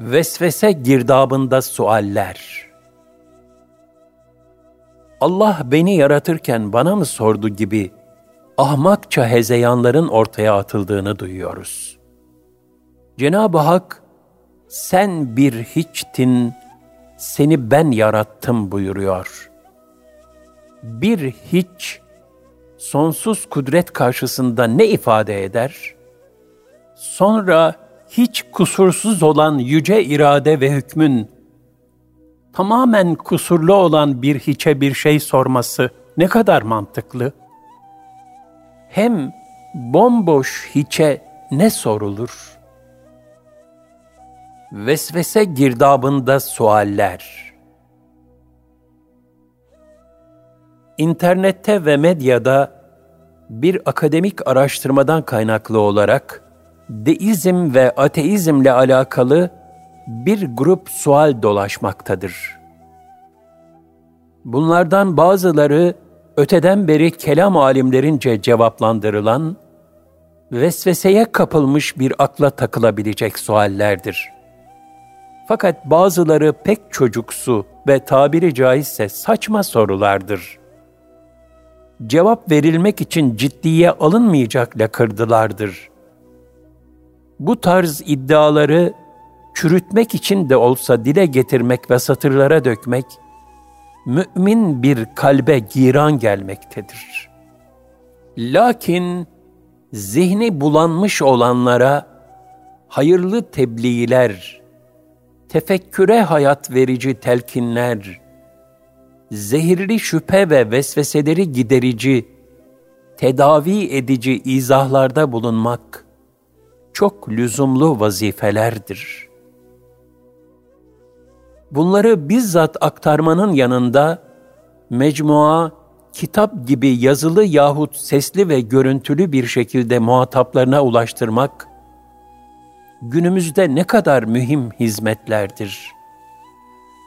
Vesvese girdabında sualler. Allah beni yaratırken bana mı sordu gibi ahmakça hezeyanların ortaya atıldığını duyuyoruz. Cenab-ı Hak, sen bir hiçtin, seni ben yarattım buyuruyor. Bir hiç, sonsuz kudret karşısında ne ifade eder? Sonra hiç kusursuz olan yüce irade ve hükmün, tamamen kusurlu olan bir hiçe bir şey sorması ne kadar mantıklı? Hem bomboş hiçe ne sorulur? Vesvese girdabında sualler. İnternette ve medyada bir akademik araştırmadan kaynaklı olarak deizm ve ateizmle alakalı bir grup sual dolaşmaktadır. Bunlardan bazıları öteden beri kelam alimlerince cevaplandırılan, vesveseye kapılmış bir akla takılabilecek suallerdir. Fakat bazıları pek çocuksu ve tabiri caizse saçma sorulardır. Cevap verilmek için ciddiye alınmayacak lakırdılardır. Bu tarz iddiaları çürütmek için de olsa dile getirmek ve satırlara dökmek, mümin bir kalbe giran gelmektedir. Lakin zihni bulanmış olanlara hayırlı tebliğler, tefekküre hayat verici telkinler, zehirli şüphe ve vesveseleri giderici, tedavi edici izahlarda bulunmak çok lüzumlu vazifelerdir.'' Bunları bizzat aktarmanın yanında mecmua, kitap gibi yazılı yahut sesli ve görüntülü bir şekilde muhataplarına ulaştırmak günümüzde ne kadar mühim hizmetlerdir.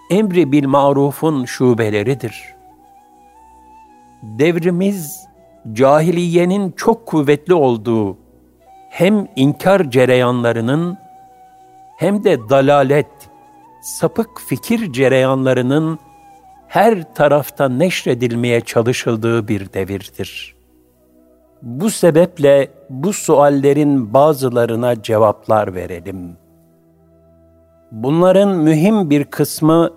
Emri bil marufun şubeleridir. Devrimiz cahiliyenin çok kuvvetli olduğu hem inkar cereyanlarının hem de dalalet, sapık fikir cereyanlarının her tarafta neşredilmeye çalışıldığı bir devirdir. Bu sebeple bu suallerin bazılarına cevaplar verelim. Bunların mühim bir kısmı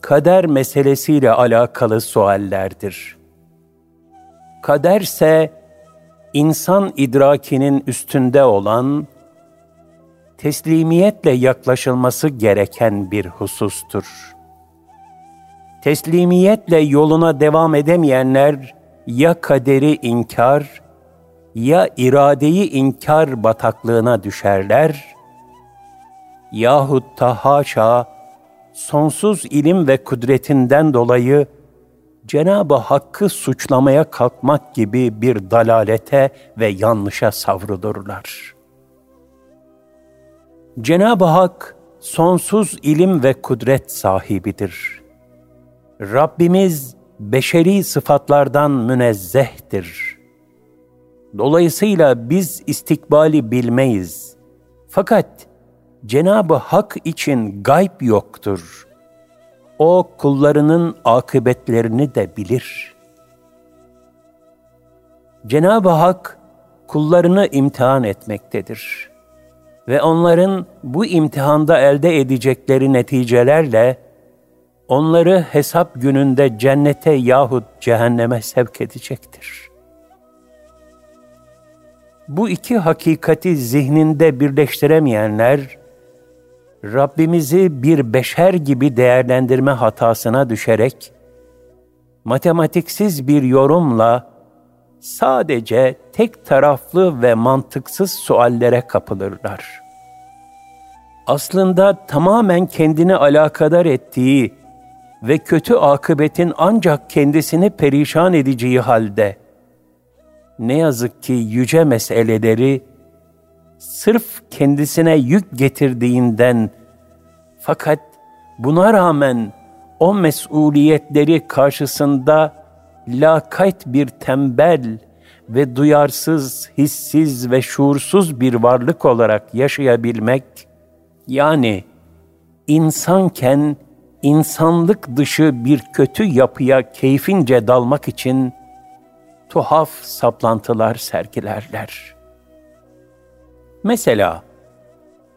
kader meselesiyle alakalı suallerdir. Kaderse insan idrakinin üstünde olan teslimiyetle yaklaşılması gereken bir husustur. Teslimiyetle yoluna devam edemeyenler ya kaderi inkar ya iradeyi inkar bataklığına düşerler yahut da haşa sonsuz ilim ve kudretinden dolayı Cenab-ı Hakk'ı suçlamaya kalkmak gibi bir dalalete ve yanlışa savrulurlar.'' Cenab-ı Hak sonsuz ilim ve kudret sahibidir. Rabbimiz beşeri sıfatlardan münezzehtir. Dolayısıyla biz istikbali bilmeyiz. Fakat Cenab-ı Hak için gayb yoktur. O kullarının akıbetlerini de bilir. Cenab-ı Hak kullarını imtihan etmektedir.'' ve onların bu imtihanda elde edecekleri neticelerle onları hesap gününde cennete yahut cehenneme sevk edecektir. Bu iki hakikati zihninde birleştiremeyenler, Rabbimizi bir beşer gibi değerlendirme hatasına düşerek, matematiksiz bir yorumla sadece tek taraflı ve mantıksız suallere kapılırlar. Aslında tamamen kendini alakadar ettiği ve kötü akıbetin ancak kendisini perişan edeceği halde ne yazık ki yüce meseleleri sırf kendisine yük getirdiğinden fakat buna rağmen o mesuliyetleri karşısında lakayt bir tembel ve duyarsız, hissiz ve şuursuz bir varlık olarak yaşayabilmek, yani insanken insanlık dışı bir kötü yapıya keyfince dalmak için tuhaf saplantılar sergilerler. Mesela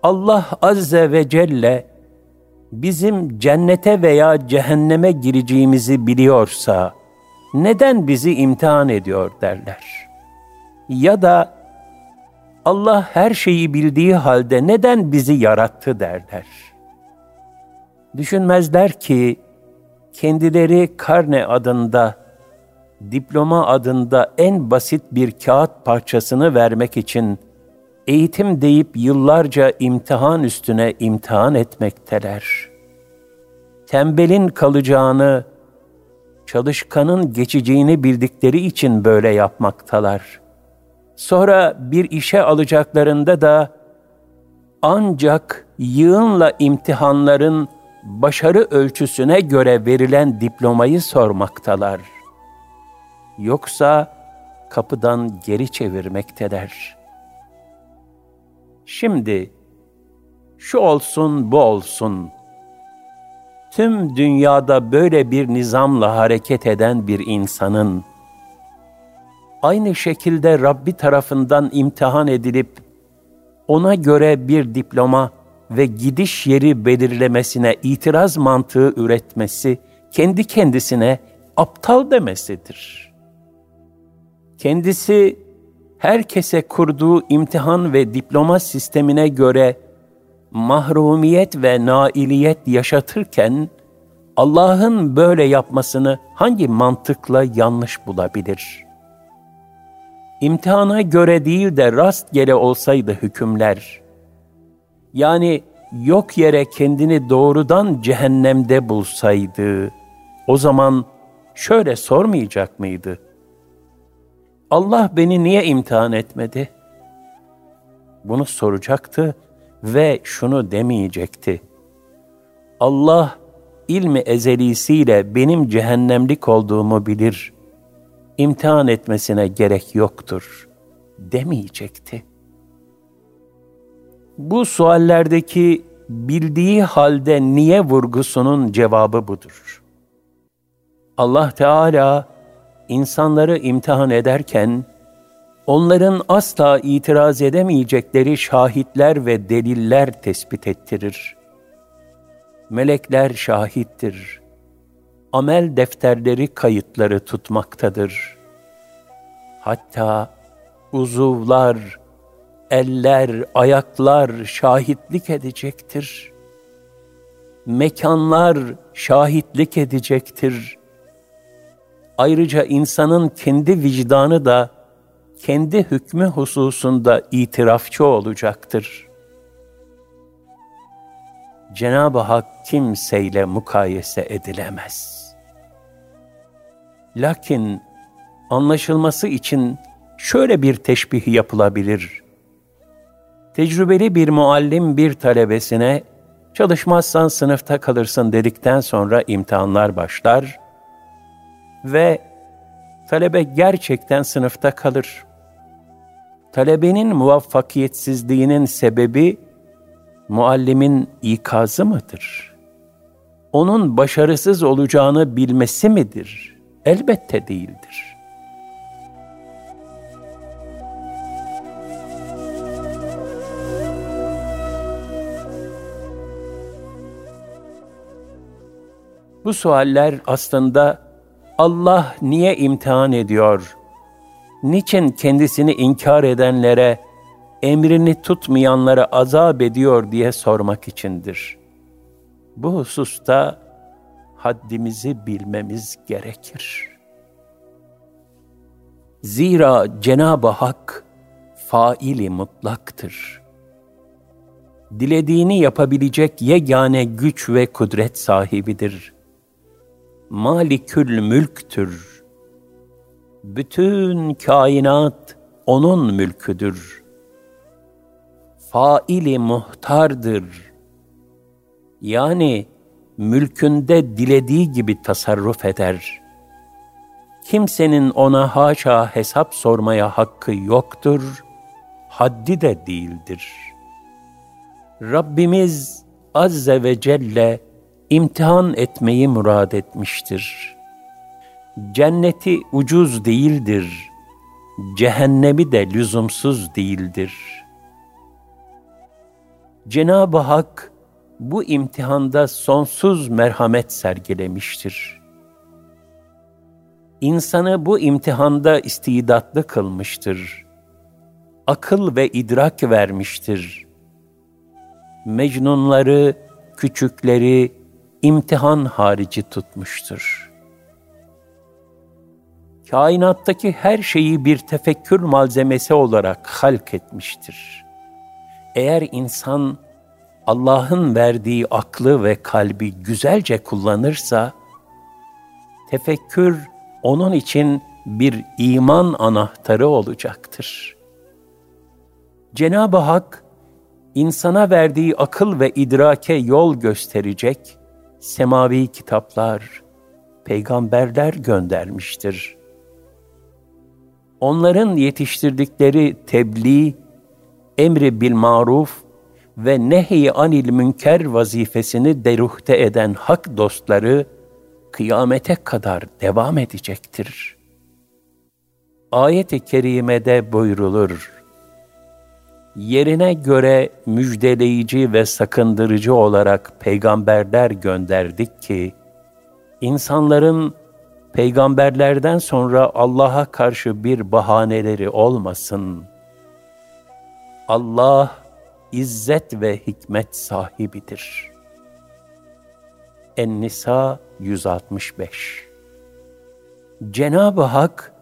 Allah Azze ve Celle bizim cennete veya cehenneme gireceğimizi biliyorsa neden bizi imtihan ediyor derler. Ya da Allah her şeyi bildiği halde neden bizi yarattı derler. Düşünmezler ki kendileri karne adında, diploma adında en basit bir kağıt parçasını vermek için eğitim deyip yıllarca imtihan üstüne imtihan etmekteler. Tembelin kalacağını, çalışkanın geçeceğini bildikleri için böyle yapmaktalar. Sonra bir işe alacaklarında da ancak yığınla imtihanların başarı ölçüsüne göre verilen diplomayı sormaktalar. Yoksa kapıdan geri çevirmekteler. Şimdi şu olsun bu olsun. Tüm dünyada böyle bir nizamla hareket eden bir insanın aynı şekilde Rabbi tarafından imtihan edilip ona göre bir diploma ve gidiş yeri belirlemesine itiraz mantığı üretmesi kendi kendisine aptal demesidir. Kendisi herkese kurduğu imtihan ve diploma sistemine göre mahrumiyet ve nailiyet yaşatırken Allah'ın böyle yapmasını hangi mantıkla yanlış bulabilir? İmtihana göre değil de rastgele olsaydı hükümler, yani yok yere kendini doğrudan cehennemde bulsaydı, o zaman şöyle sormayacak mıydı? Allah beni niye imtihan etmedi? Bunu soracaktı ve şunu demeyecekti. Allah ilmi ezelisiyle benim cehennemlik olduğumu bilir. İmtihan etmesine gerek yoktur demeyecekti. Bu suallerdeki bildiği halde niye vurgusunun cevabı budur. Allah Teala insanları imtihan ederken onların asla itiraz edemeyecekleri şahitler ve deliller tespit ettirir. Melekler şahittir. Amel defterleri kayıtları tutmaktadır. Hatta uzuvlar, eller, ayaklar şahitlik edecektir. Mekanlar şahitlik edecektir. Ayrıca insanın kendi vicdanı da kendi hükmü hususunda itirafçı olacaktır. Cenab-ı Hak kimseyle mukayese edilemez. Lakin anlaşılması için şöyle bir teşbih yapılabilir. Tecrübeli bir muallim bir talebesine çalışmazsan sınıfta kalırsın dedikten sonra imtihanlar başlar ve talebe gerçekten sınıfta kalır. Talebenin muvaffakiyetsizliğinin sebebi muallimin ikazı mıdır? Onun başarısız olacağını bilmesi midir? Elbette değildir. Bu sualler aslında Allah niye imtihan ediyor? Niçin kendisini inkar edenlere, emrini tutmayanlara azap ediyor diye sormak içindir. Bu hususta haddimizi bilmemiz gerekir. Zira Cenab-ı Hak faili mutlaktır. Dilediğini yapabilecek yegane güç ve kudret sahibidir.'' Malikül mülktür. Bütün kainat onun mülküdür. Faili muhtardır. Yani mülkünde dilediği gibi tasarruf eder. Kimsenin ona haşa hesap sormaya hakkı yoktur, haddi de değildir. Rabbimiz Azze ve Celle imtihan etmeyi murad etmiştir. Cenneti ucuz değildir, cehennemi de lüzumsuz değildir. Cenab-ı Hak bu imtihanda sonsuz merhamet sergilemiştir. İnsanı bu imtihanda istidatlı kılmıştır. Akıl ve idrak vermiştir. Mecnunları, küçükleri imtihan harici tutmuştur. Kainattaki her şeyi bir tefekkür malzemesi olarak halk etmiştir. Eğer insan Allah'ın verdiği aklı ve kalbi güzelce kullanırsa, tefekkür onun için bir iman anahtarı olacaktır. Cenab-ı Hak, insana verdiği akıl ve idrake yol gösterecek semavi kitaplar, peygamberler göndermiştir. Onların yetiştirdikleri tebliğ, emri bil maruf ve nehy anil münker vazifesini deruhte eden hak dostları kıyamete kadar devam edecektir. Ayet-i kerimede buyrulur. Yerine göre müjdeleyici ve sakındırıcı olarak peygamberler gönderdik ki, insanların peygamberlerden sonra Allah'a karşı bir bahaneleri olmasın. Allah, izzet ve hikmet sahibidir. En-Nisa 165 Cenab-ı Hak,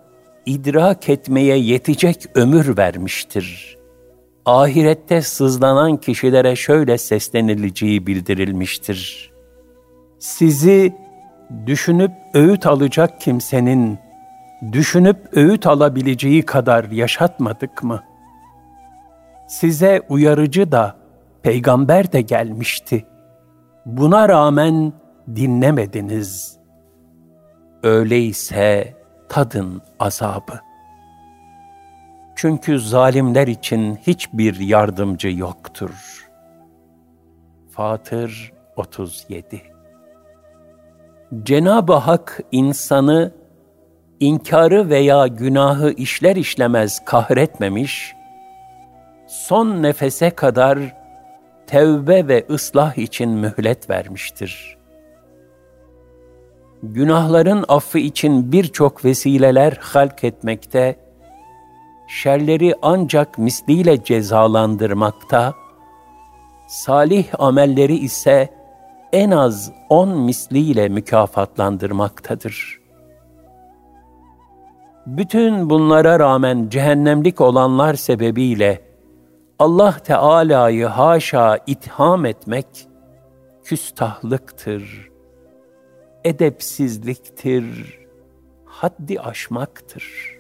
idrak etmeye yetecek ömür vermiştir. Ahirette sızlanan kişilere şöyle seslenileceği bildirilmiştir. Sizi düşünüp öğüt alacak kimsenin, düşünüp öğüt alabileceği kadar yaşatmadık mı?'' size uyarıcı da, peygamber de gelmişti. Buna rağmen dinlemediniz. Öyleyse tadın azabı. Çünkü zalimler için hiçbir yardımcı yoktur. Fatır 37 Cenab-ı Hak insanı inkarı veya günahı işler işlemez kahretmemiş, son nefese kadar tevbe ve ıslah için mühlet vermiştir. Günahların affı için birçok vesileler halk etmekte, şerleri ancak misliyle cezalandırmakta, salih amelleri ise en az on misliyle mükafatlandırmaktadır. Bütün bunlara rağmen cehennemlik olanlar sebebiyle Allah Teala'yı haşa itham etmek küstahlıktır, edepsizliktir, haddi aşmaktır.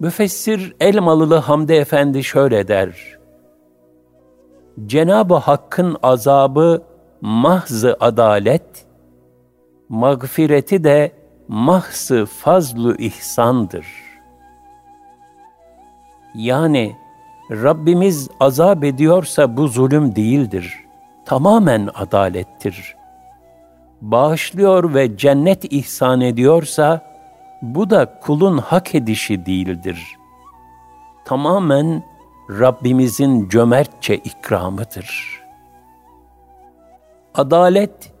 Müfessir Elmalılı Hamdi Efendi şöyle der, Cenab-ı Hakk'ın azabı mahzı adalet, mağfireti de mahzı fazlu ihsandır. Yani Rabbimiz azap ediyorsa bu zulüm değildir. Tamamen adalettir. Bağışlıyor ve cennet ihsan ediyorsa bu da kulun hak edişi değildir. Tamamen Rabbimizin cömertçe ikramıdır. Adalet,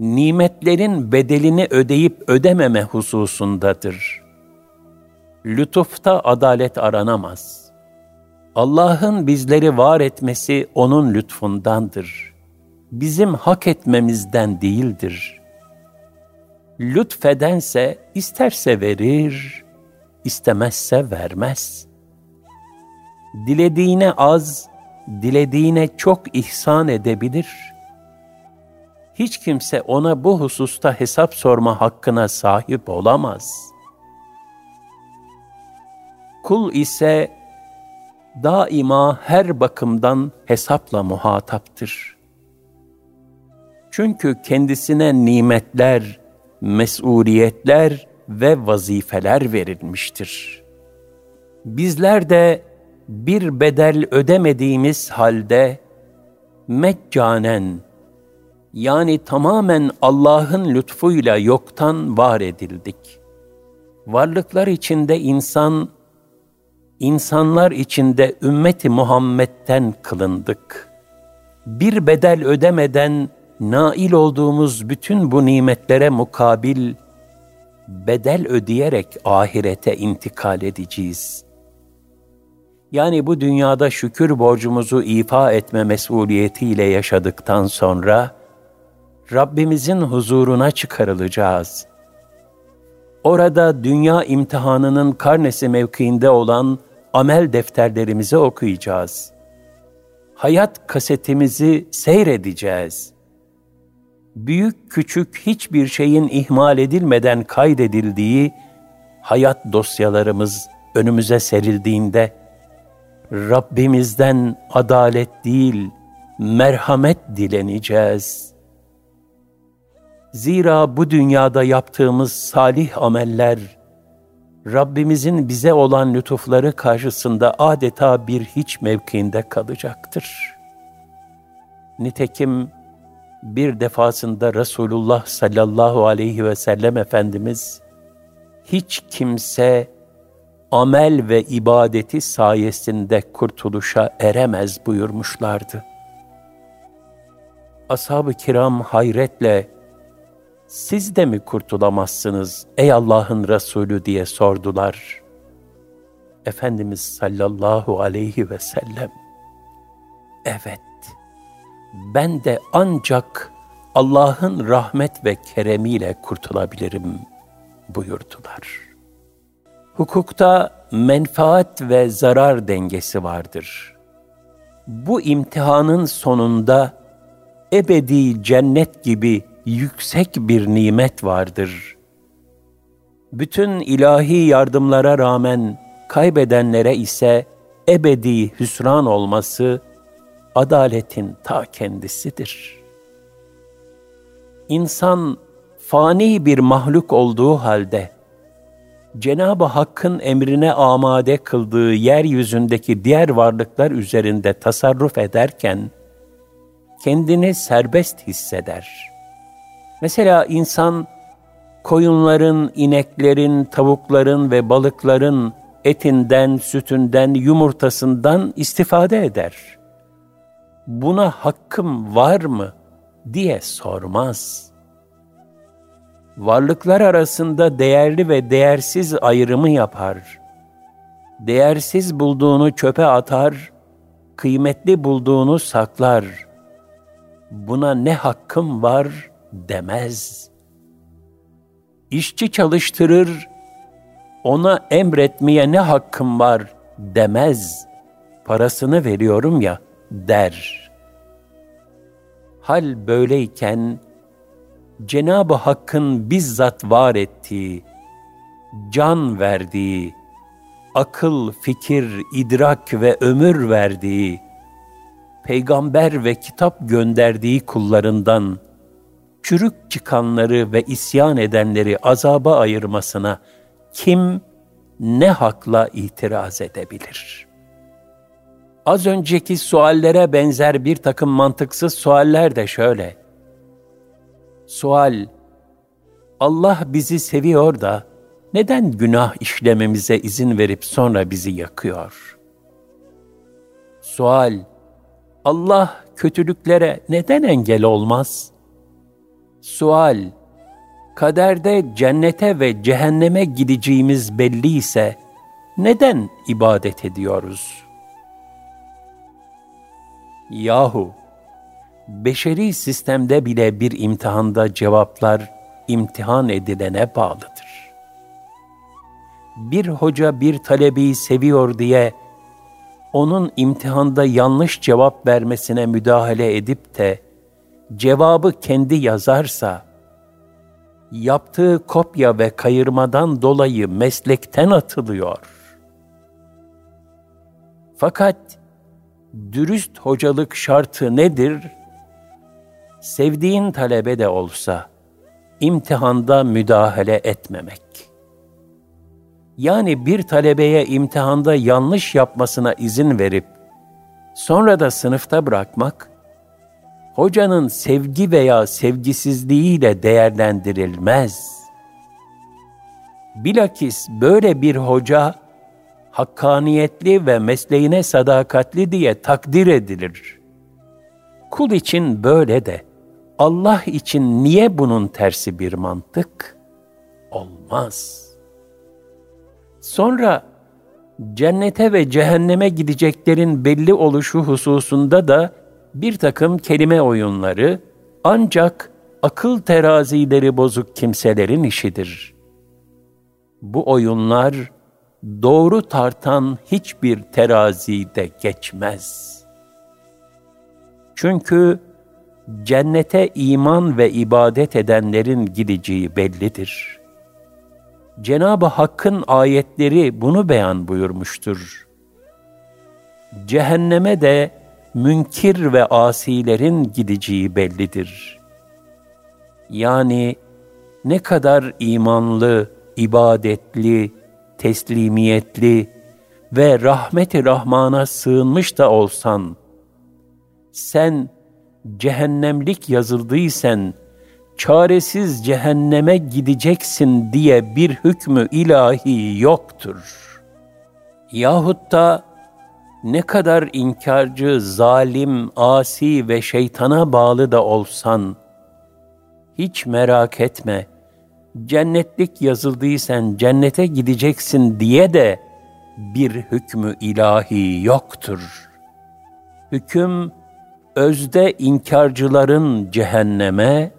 nimetlerin bedelini ödeyip ödememe hususundadır. Lütufta adalet aranamaz.'' Allah'ın bizleri var etmesi O'nun lütfundandır. Bizim hak etmemizden değildir. Lütfedense isterse verir, istemezse vermez. Dilediğine az, dilediğine çok ihsan edebilir. Hiç kimse ona bu hususta hesap sorma hakkına sahip olamaz. Kul ise daima her bakımdan hesapla muhataptır. Çünkü kendisine nimetler, mesuliyetler ve vazifeler verilmiştir. Bizler de bir bedel ödemediğimiz halde meccanen yani tamamen Allah'ın lütfuyla yoktan var edildik. Varlıklar içinde insan, insanlar içinde ümmeti Muhammed'den kılındık. Bir bedel ödemeden nail olduğumuz bütün bu nimetlere mukabil bedel ödeyerek ahirete intikal edeceğiz. Yani bu dünyada şükür borcumuzu ifa etme mesuliyetiyle yaşadıktan sonra Rabbimizin huzuruna çıkarılacağız. Orada dünya imtihanının karnesi mevkiinde olan amel defterlerimizi okuyacağız. Hayat kasetimizi seyredeceğiz. Büyük küçük hiçbir şeyin ihmal edilmeden kaydedildiği hayat dosyalarımız önümüze serildiğinde Rabbimizden adalet değil, merhamet dileneceğiz. Zira bu dünyada yaptığımız salih ameller, Rabbimizin bize olan lütufları karşısında adeta bir hiç mevkiinde kalacaktır. Nitekim bir defasında Resulullah sallallahu aleyhi ve sellem Efendimiz, hiç kimse amel ve ibadeti sayesinde kurtuluşa eremez buyurmuşlardı. Ashab-ı kiram hayretle, siz de mi kurtulamazsınız ey Allah'ın Resulü diye sordular. Efendimiz sallallahu aleyhi ve sellem, evet, ben de ancak Allah'ın rahmet ve keremiyle kurtulabilirim buyurdular.'' Hukukta menfaat ve zarar dengesi vardır. Bu imtihanın sonunda ebedi cennet gibi yüksek bir nimet vardır. Bütün ilahi yardımlara rağmen kaybedenlere ise ebedi hüsran olması adaletin ta kendisidir. İnsan fani bir mahluk olduğu halde Cenab-ı Hakk'ın emrine amade kıldığı yeryüzündeki diğer varlıklar üzerinde tasarruf ederken kendini serbest hisseder. Mesela insan koyunların, ineklerin, tavukların ve balıkların etinden, sütünden, yumurtasından istifade eder. Buna hakkım var mı diye sormaz.'' varlıklar arasında değerli ve değersiz ayrımı yapar. Değersiz bulduğunu çöpe atar, kıymetli bulduğunu saklar. Buna ne hakkım var demez. İşçi çalıştırır, ona emretmeye ne hakkım var demez. Parasını veriyorum ya der. Hal böyleyken, Cenab-ı Hakk'ın bizzat var ettiği, can verdiği, akıl, fikir, idrak ve ömür verdiği, peygamber ve kitap gönderdiği kullarından çürük çıkanları ve isyan edenleri azaba ayırmasına kim ne hakla itiraz edebilir? Az önceki suallere benzer bir takım mantıksız sualler de şöyle. Sual, Allah bizi seviyor da neden günah işlememize izin verip sonra bizi yakıyor? Sual, Allah kötülüklere neden engel olmaz? Sual, kaderde cennete ve cehenneme gideceğimiz belli ise neden ibadet ediyoruz? Yahu, beşeri sistemde bile bir imtihanda cevaplar imtihan edilene bağlıdır. Bir hoca bir talebeyi seviyor diye onun imtihanda yanlış cevap vermesine müdahale edip de cevabı kendi yazarsa, yaptığı kopya ve kayırmadan dolayı meslekten atılıyor. Fakat dürüst hocalık şartı nedir? sevdiğin talebe de olsa imtihanda müdahale etmemek. Yani bir talebeye imtihanda yanlış yapmasına izin verip sonra da sınıfta bırakmak hocanın sevgi veya sevgisizliğiyle değerlendirilmez. Bilakis böyle bir hoca hakkaniyetli ve mesleğine sadakatli diye takdir edilir. Kul için böyle de Allah için niye bunun tersi bir mantık? Olmaz. Sonra cennete ve cehenneme gideceklerin belli oluşu hususunda da bir takım kelime oyunları ancak akıl terazileri bozuk kimselerin işidir. Bu oyunlar doğru tartan hiçbir terazide geçmez. Çünkü cennete iman ve ibadet edenlerin gideceği bellidir. Cenab-ı Hakk'ın ayetleri bunu beyan buyurmuştur. Cehenneme de münkir ve asilerin gideceği bellidir. Yani ne kadar imanlı, ibadetli, teslimiyetli ve rahmeti rahmana sığınmış da olsan, sen cehennemlik yazıldıysen, çaresiz cehenneme gideceksin diye bir hükmü ilahi yoktur. Yahut da ne kadar inkarcı, zalim, asi ve şeytana bağlı da olsan, hiç merak etme, cennetlik yazıldıysan cennete gideceksin diye de bir hükmü ilahi yoktur. Hüküm, özde inkarcıların cehenneme,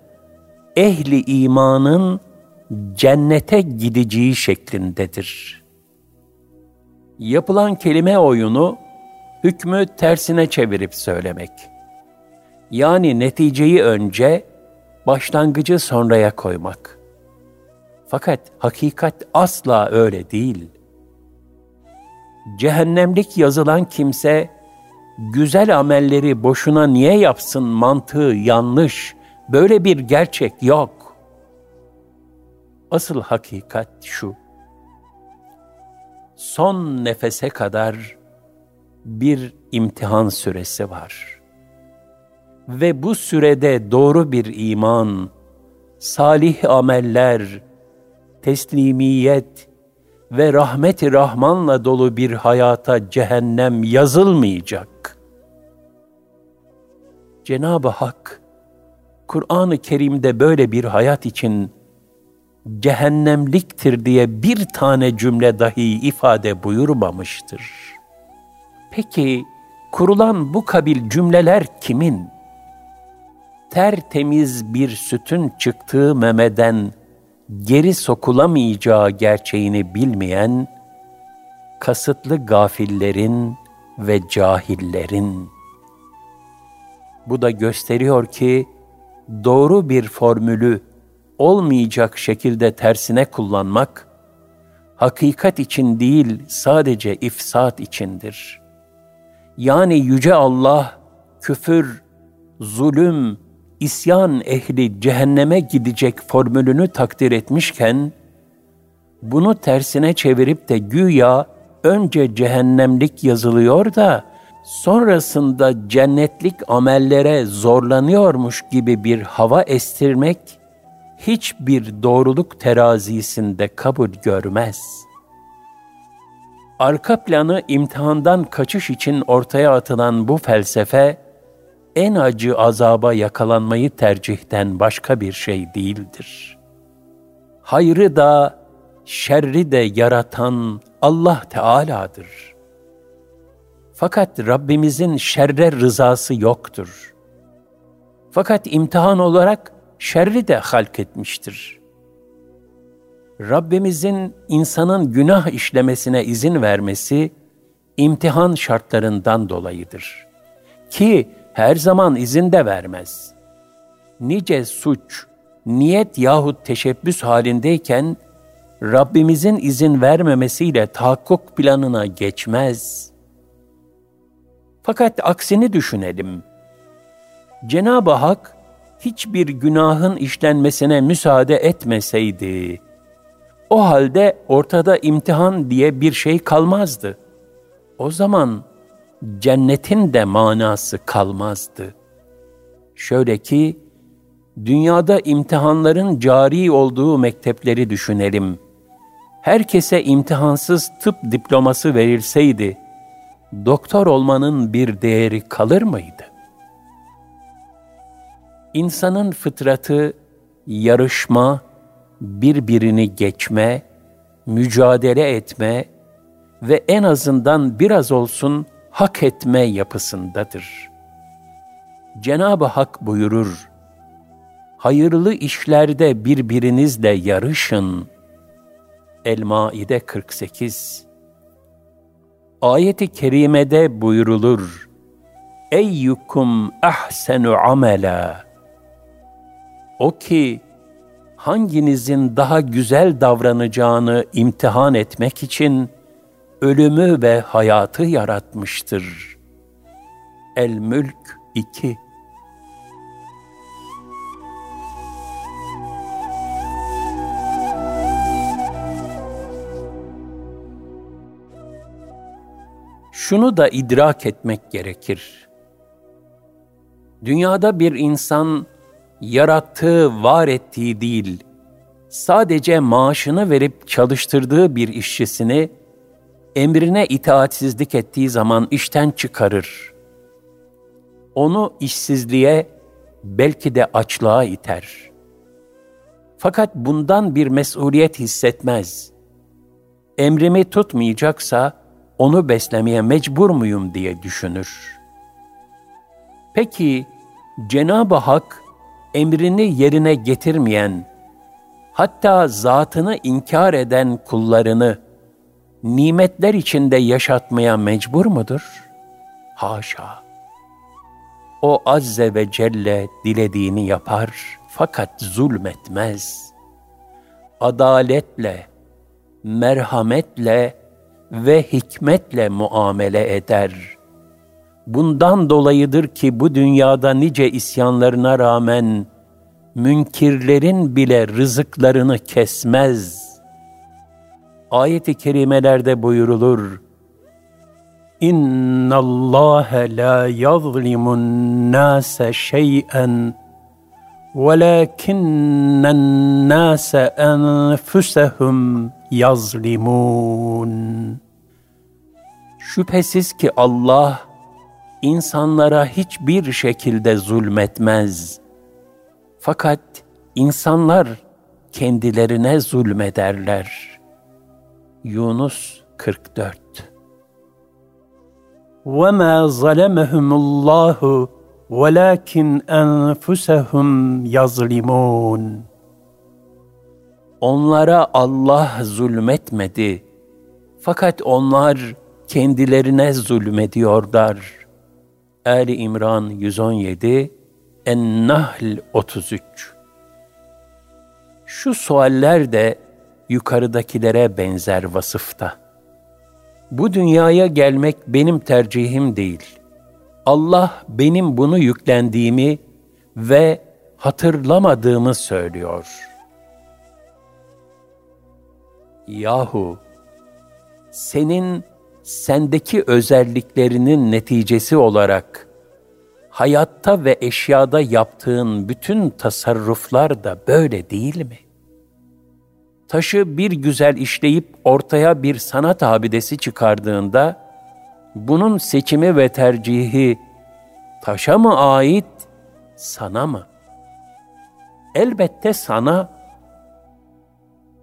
ehli imanın cennete gideceği şeklindedir. Yapılan kelime oyunu, hükmü tersine çevirip söylemek. Yani neticeyi önce, başlangıcı sonraya koymak. Fakat hakikat asla öyle değil. Cehennemlik yazılan kimse, güzel amelleri boşuna niye yapsın mantığı yanlış, böyle bir gerçek yok. Asıl hakikat şu, son nefese kadar bir imtihan süresi var. Ve bu sürede doğru bir iman, salih ameller, teslimiyet ve rahmeti rahmanla dolu bir hayata cehennem yazılmayacak. Cenab-ı Hak, Kur'an-ı Kerim'de böyle bir hayat için cehennemliktir diye bir tane cümle dahi ifade buyurmamıştır. Peki kurulan bu kabil cümleler kimin? Tertemiz bir sütün çıktığı memeden geri sokulamayacağı gerçeğini bilmeyen, kasıtlı gafillerin ve cahillerin. Bu da gösteriyor ki, doğru bir formülü olmayacak şekilde tersine kullanmak, hakikat için değil sadece ifsat içindir. Yani Yüce Allah, küfür, zulüm, isyan ehli cehenneme gidecek formülünü takdir etmişken, bunu tersine çevirip de güya önce cehennemlik yazılıyor da sonrasında cennetlik amellere zorlanıyormuş gibi bir hava estirmek hiçbir doğruluk terazisinde kabul görmez. Arka planı imtihandan kaçış için ortaya atılan bu felsefe en acı azaba yakalanmayı tercihten başka bir şey değildir. Hayrı da, şerri de yaratan Allah Teala'dır. Fakat Rabbimizin şerre rızası yoktur. Fakat imtihan olarak şerri de halk etmiştir. Rabbimizin insanın günah işlemesine izin vermesi imtihan şartlarından dolayıdır. Ki her zaman izin de vermez. Nice suç, niyet yahut teşebbüs halindeyken Rabbimizin izin vermemesiyle tahakkuk planına geçmez. Fakat aksini düşünelim. Cenab-ı Hak hiçbir günahın işlenmesine müsaade etmeseydi, o halde ortada imtihan diye bir şey kalmazdı. O zaman cennetin de manası kalmazdı. Şöyle ki, dünyada imtihanların cari olduğu mektepleri düşünelim. Herkese imtihansız tıp diploması verilseydi, doktor olmanın bir değeri kalır mıydı? İnsanın fıtratı yarışma, birbirini geçme, mücadele etme ve en azından biraz olsun hak etme yapısındadır. Cenab-ı Hak buyurur, hayırlı işlerde birbirinizle yarışın. El-Maide 48 Ayet-i kerimede buyurulur, Eyyukum ahsenu amela. O ki hanginizin daha güzel davranacağını imtihan etmek için ölümü ve hayatı yaratmıştır. El-Mülk 2 Şunu da idrak etmek gerekir. Dünyada bir insan yarattığı, var ettiği değil, sadece maaşını verip çalıştırdığı bir işçisini emrine itaatsizlik ettiği zaman işten çıkarır. Onu işsizliğe, belki de açlığa iter. Fakat bundan bir mesuliyet hissetmez. Emrimi tutmayacaksa onu beslemeye mecbur muyum diye düşünür. Peki Cenab-ı Hak emrini yerine getirmeyen, hatta zatını inkar eden kullarını nimetler içinde yaşatmaya mecbur mudur? Haşa! O azze ve celle dilediğini yapar fakat zulmetmez. Adaletle, merhametle ve hikmetle muamele eder.'' Bundan dolayıdır ki bu dünyada nice isyanlarına rağmen münkirlerin bile rızıklarını kesmez Ayet-i kerimelerde buyurulur. İnna Allah la yazlimun nase şey'en وَلَكِنَّ النَّاسَ أَنفُسَهُمْ yazlimun. Şüphesiz ki Allah insanlara hiçbir şekilde zulmetmez. Fakat insanlar kendilerine zulmederler. Yunus 44 وَمَا ظَلَمَهُمُ اللّٰهُ وَلَكِنْ أَنفُسَهُمْ يَظْلِمُونَ Onlara Allah zulmetmedi. Fakat onlar kendilerine zulmediyorlar. Ali İmran 117, En-Nahl 33. Şu sualler de yukarıdakilere benzer vasıfta. Bu dünyaya gelmek benim tercihim değil. Allah benim bunu yüklendiğimi ve hatırlamadığımı söylüyor. Yahu, senin sendeki özelliklerinin neticesi olarak hayatta ve eşyada yaptığın bütün tasarruflar da böyle değil mi? Taşı bir güzel işleyip ortaya bir sanat abidesi çıkardığında bunun seçimi ve tercihi taşa mı ait, sana mı? Elbette sana.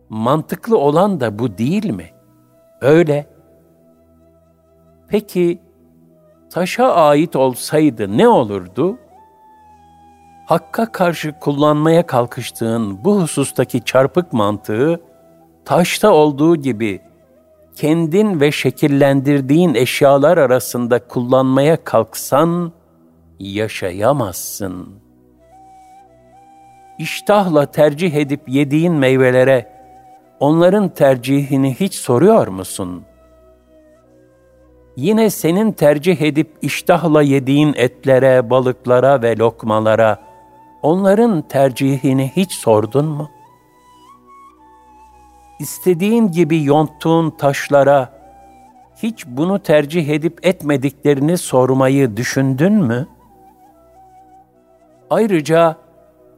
Mantıklı olan da bu değil mi? Öyle. Peki taşa ait olsaydı ne olurdu? Hakka karşı kullanmaya kalkıştığın bu husustaki çarpık mantığı taşta olduğu gibi kendin ve şekillendirdiğin eşyalar arasında kullanmaya kalksan yaşayamazsın. İştahla tercih edip yediğin meyvelere onların tercihini hiç soruyor musun? yine senin tercih edip iştahla yediğin etlere, balıklara ve lokmalara, onların tercihini hiç sordun mu? İstediğin gibi yonttuğun taşlara, hiç bunu tercih edip etmediklerini sormayı düşündün mü? Ayrıca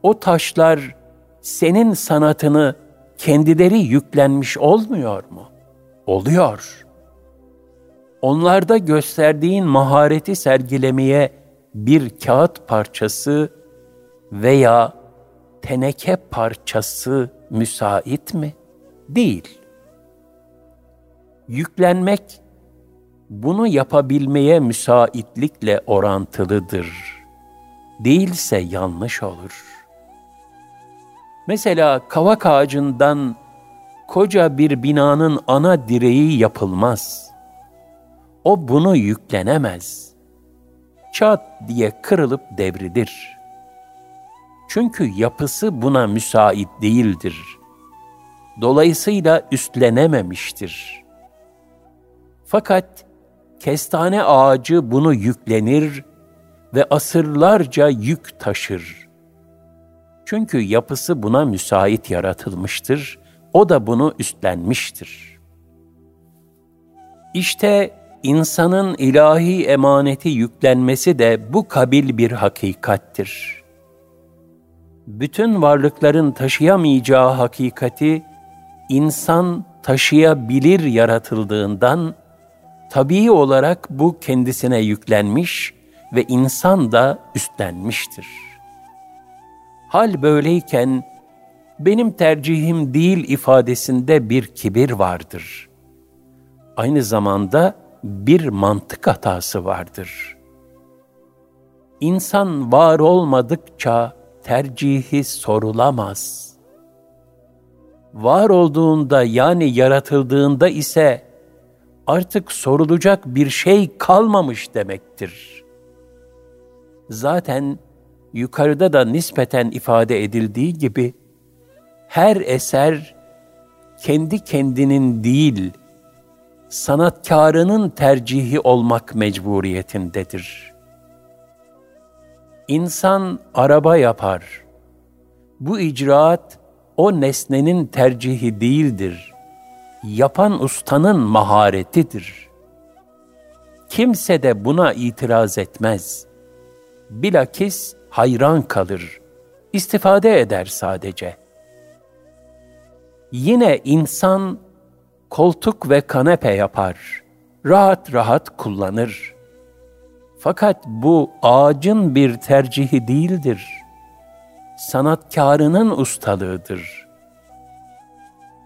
o taşlar senin sanatını kendileri yüklenmiş olmuyor mu? Oluyor. Onlarda gösterdiğin mahareti sergilemeye bir kağıt parçası veya teneke parçası müsait mi? Değil. Yüklenmek bunu yapabilmeye müsaitlikle orantılıdır. Değilse yanlış olur. Mesela kavak ağacından koca bir binanın ana direği yapılmaz. O bunu yüklenemez. Çat diye kırılıp devridir. Çünkü yapısı buna müsait değildir. Dolayısıyla üstlenememiştir. Fakat kestane ağacı bunu yüklenir ve asırlarca yük taşır. Çünkü yapısı buna müsait yaratılmıştır, o da bunu üstlenmiştir. İşte insanın ilahi emaneti yüklenmesi de bu kabil bir hakikattir. Bütün varlıkların taşıyamayacağı hakikati, insan taşıyabilir yaratıldığından, tabii olarak bu kendisine yüklenmiş ve insan da üstlenmiştir. Hal böyleyken, benim tercihim değil ifadesinde bir kibir vardır. Aynı zamanda bir mantık hatası vardır. İnsan var olmadıkça tercihi sorulamaz. Var olduğunda yani yaratıldığında ise artık sorulacak bir şey kalmamış demektir. Zaten yukarıda da nispeten ifade edildiği gibi her eser kendi kendinin değil, sanatkarının tercihi olmak mecburiyetindedir. İnsan araba yapar. Bu icraat o nesnenin tercihi değildir. Yapan ustanın maharetidir. Kimse de buna itiraz etmez. Bilakis hayran kalır. istifade eder sadece. Yine insan koltuk ve kanepe yapar. Rahat rahat kullanır. Fakat bu ağacın bir tercihi değildir. Sanatkarının ustalığıdır.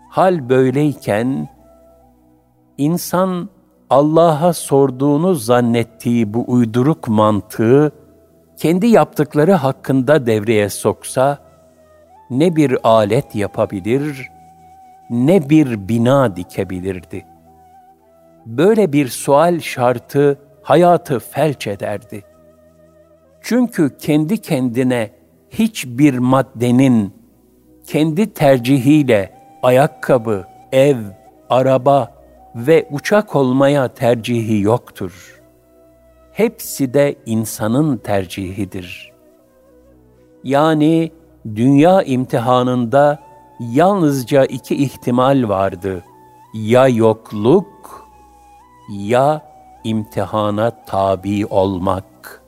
Hal böyleyken insan Allah'a sorduğunu zannettiği bu uyduruk mantığı kendi yaptıkları hakkında devreye soksa ne bir alet yapabilir ne bir bina dikebilirdi. Böyle bir sual şartı hayatı felç ederdi. Çünkü kendi kendine hiçbir maddenin kendi tercihiyle ayakkabı, ev, araba ve uçak olmaya tercihi yoktur. Hepsi de insanın tercihidir. Yani dünya imtihanında yalnızca iki ihtimal vardı. Ya yokluk ya imtihana tabi olmak.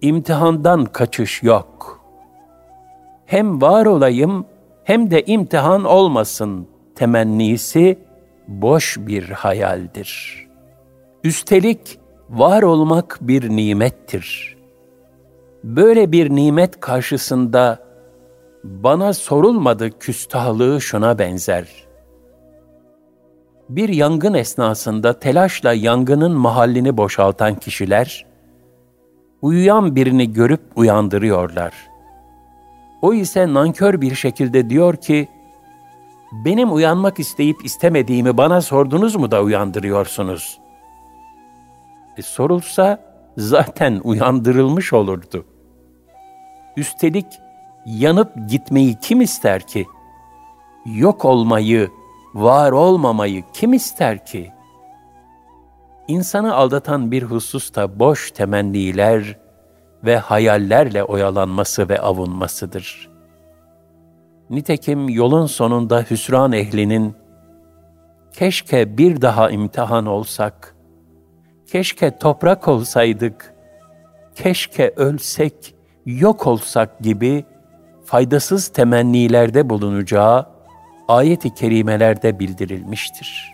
İmtihandan kaçış yok. Hem var olayım hem de imtihan olmasın temennisi boş bir hayaldir. Üstelik var olmak bir nimettir. Böyle bir nimet karşısında bana sorulmadı küstahlığı şuna benzer. Bir yangın esnasında telaşla yangının mahallini boşaltan kişiler, uyuyan birini görüp uyandırıyorlar. O ise nankör bir şekilde diyor ki, benim uyanmak isteyip istemediğimi bana sordunuz mu da uyandırıyorsunuz? E, sorulsa zaten uyandırılmış olurdu. Üstelik yanıp gitmeyi kim ister ki? Yok olmayı, var olmamayı kim ister ki? İnsanı aldatan bir husus da boş temenniler ve hayallerle oyalanması ve avunmasıdır. Nitekim yolun sonunda hüsran ehlinin keşke bir daha imtihan olsak, keşke toprak olsaydık, keşke ölsek, yok olsak gibi faydasız temennilerde bulunacağı ayet-i kerimelerde bildirilmiştir.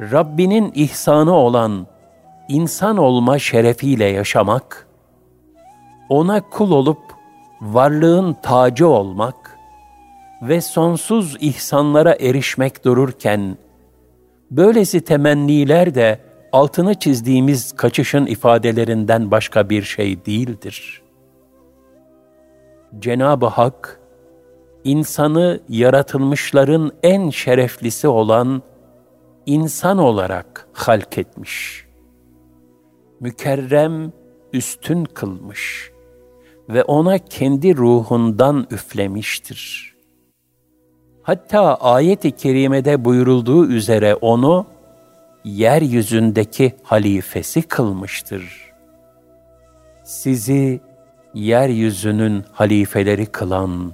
Rabbinin ihsanı olan insan olma şerefiyle yaşamak, ona kul olup varlığın tacı olmak ve sonsuz ihsanlara erişmek dururken, böylesi temenniler de altını çizdiğimiz kaçışın ifadelerinden başka bir şey değildir. Cenab-ı Hak, insanı yaratılmışların en şereflisi olan insan olarak halk etmiş. Mükerrem, üstün kılmış ve ona kendi ruhundan üflemiştir. Hatta ayet-i kerimede buyurulduğu üzere onu yeryüzündeki halifesi kılmıştır. Sizi yeryüzünün halifeleri kılan,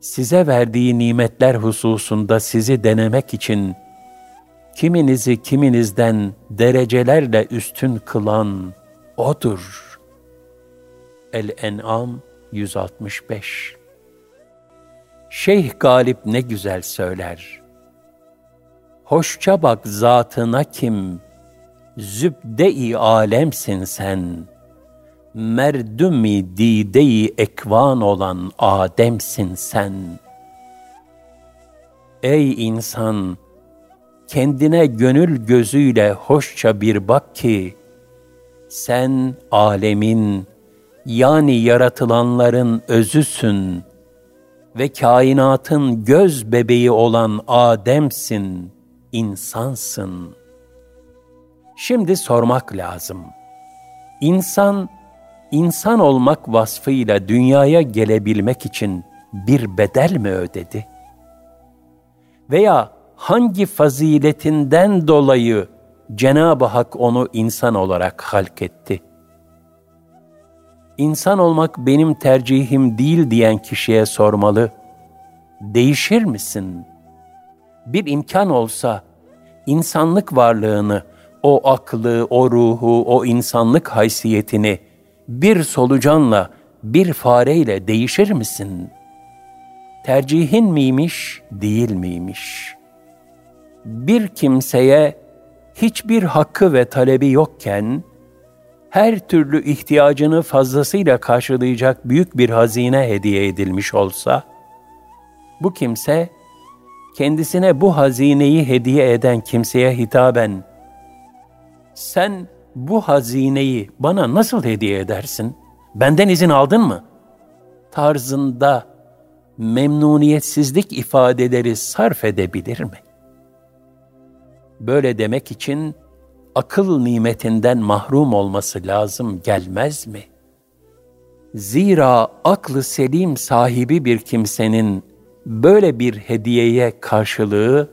size verdiği nimetler hususunda sizi denemek için kiminizi kiminizden derecelerle üstün kılan O'dur. El-En'am 165 Şeyh Galip ne güzel söyler. Hoşça bak zatına kim, zübde-i alemsin sen, merdumi dide-i ekvan olan Ademsin sen. Ey insan, kendine gönül gözüyle hoşça bir bak ki, sen alemin, yani yaratılanların özüsün ve kainatın göz bebeği olan Adem'sin, insansın. Şimdi sormak lazım. İnsan, insan olmak vasfıyla dünyaya gelebilmek için bir bedel mi ödedi? Veya hangi faziletinden dolayı Cenab-ı Hak onu insan olarak halk etti? insan olmak benim tercihim değil diyen kişiye sormalı. Değişir misin? Bir imkan olsa insanlık varlığını, o aklı, o ruhu, o insanlık haysiyetini bir solucanla, bir fareyle değişir misin? Tercihin miymiş, değil miymiş? Bir kimseye hiçbir hakkı ve talebi yokken, her türlü ihtiyacını fazlasıyla karşılayacak büyük bir hazine hediye edilmiş olsa, bu kimse kendisine bu hazineyi hediye eden kimseye hitaben, sen bu hazineyi bana nasıl hediye edersin? Benden izin aldın mı? Tarzında memnuniyetsizlik ifadeleri sarf edebilir mi? Böyle demek için akıl nimetinden mahrum olması lazım gelmez mi? Zira aklı selim sahibi bir kimsenin böyle bir hediyeye karşılığı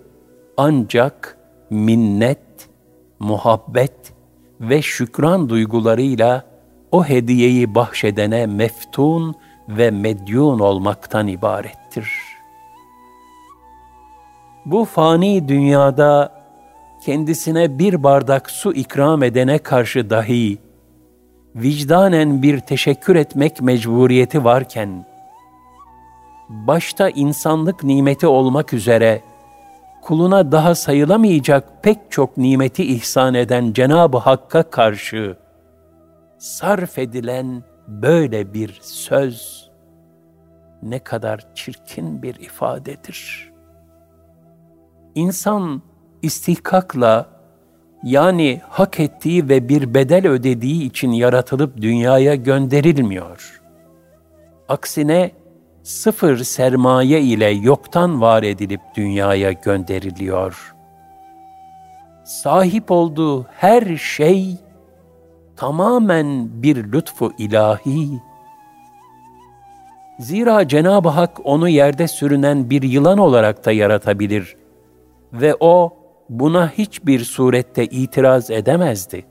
ancak minnet, muhabbet ve şükran duygularıyla o hediyeyi bahşedene meftun ve medyun olmaktan ibarettir. Bu fani dünyada kendisine bir bardak su ikram edene karşı dahi vicdanen bir teşekkür etmek mecburiyeti varken, başta insanlık nimeti olmak üzere kuluna daha sayılamayacak pek çok nimeti ihsan eden Cenab-ı Hakk'a karşı sarf edilen böyle bir söz ne kadar çirkin bir ifadedir. İnsan istihkakla yani hak ettiği ve bir bedel ödediği için yaratılıp dünyaya gönderilmiyor. Aksine sıfır sermaye ile yoktan var edilip dünyaya gönderiliyor. Sahip olduğu her şey tamamen bir lütfu ilahi. Zira Cenab-ı Hak onu yerde sürünen bir yılan olarak da yaratabilir ve o buna hiçbir surette itiraz edemezdi.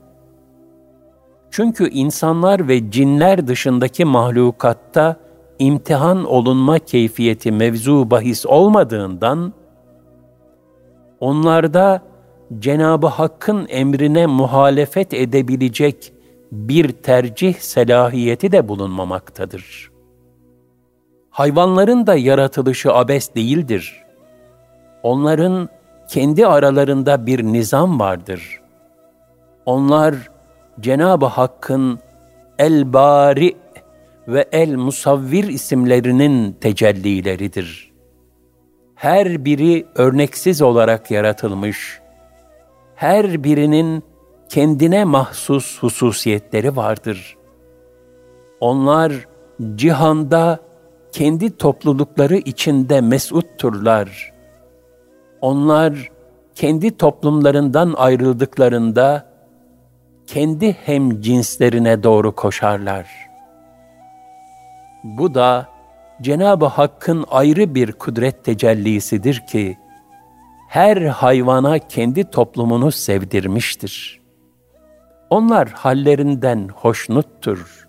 Çünkü insanlar ve cinler dışındaki mahlukatta imtihan olunma keyfiyeti mevzu bahis olmadığından, onlarda Cenab-ı Hakk'ın emrine muhalefet edebilecek bir tercih selahiyeti de bulunmamaktadır. Hayvanların da yaratılışı abes değildir. Onların kendi aralarında bir nizam vardır. Onlar Cenab-ı Hakk'ın El-Bari ve El-Musavvir isimlerinin tecellileridir. Her biri örneksiz olarak yaratılmış, her birinin kendine mahsus hususiyetleri vardır. Onlar cihanda kendi toplulukları içinde mesutturlar. Onlar kendi toplumlarından ayrıldıklarında kendi hem cinslerine doğru koşarlar. Bu da Cenab-ı Hakk'ın ayrı bir kudret tecellisidir ki, her hayvana kendi toplumunu sevdirmiştir. Onlar hallerinden hoşnuttur.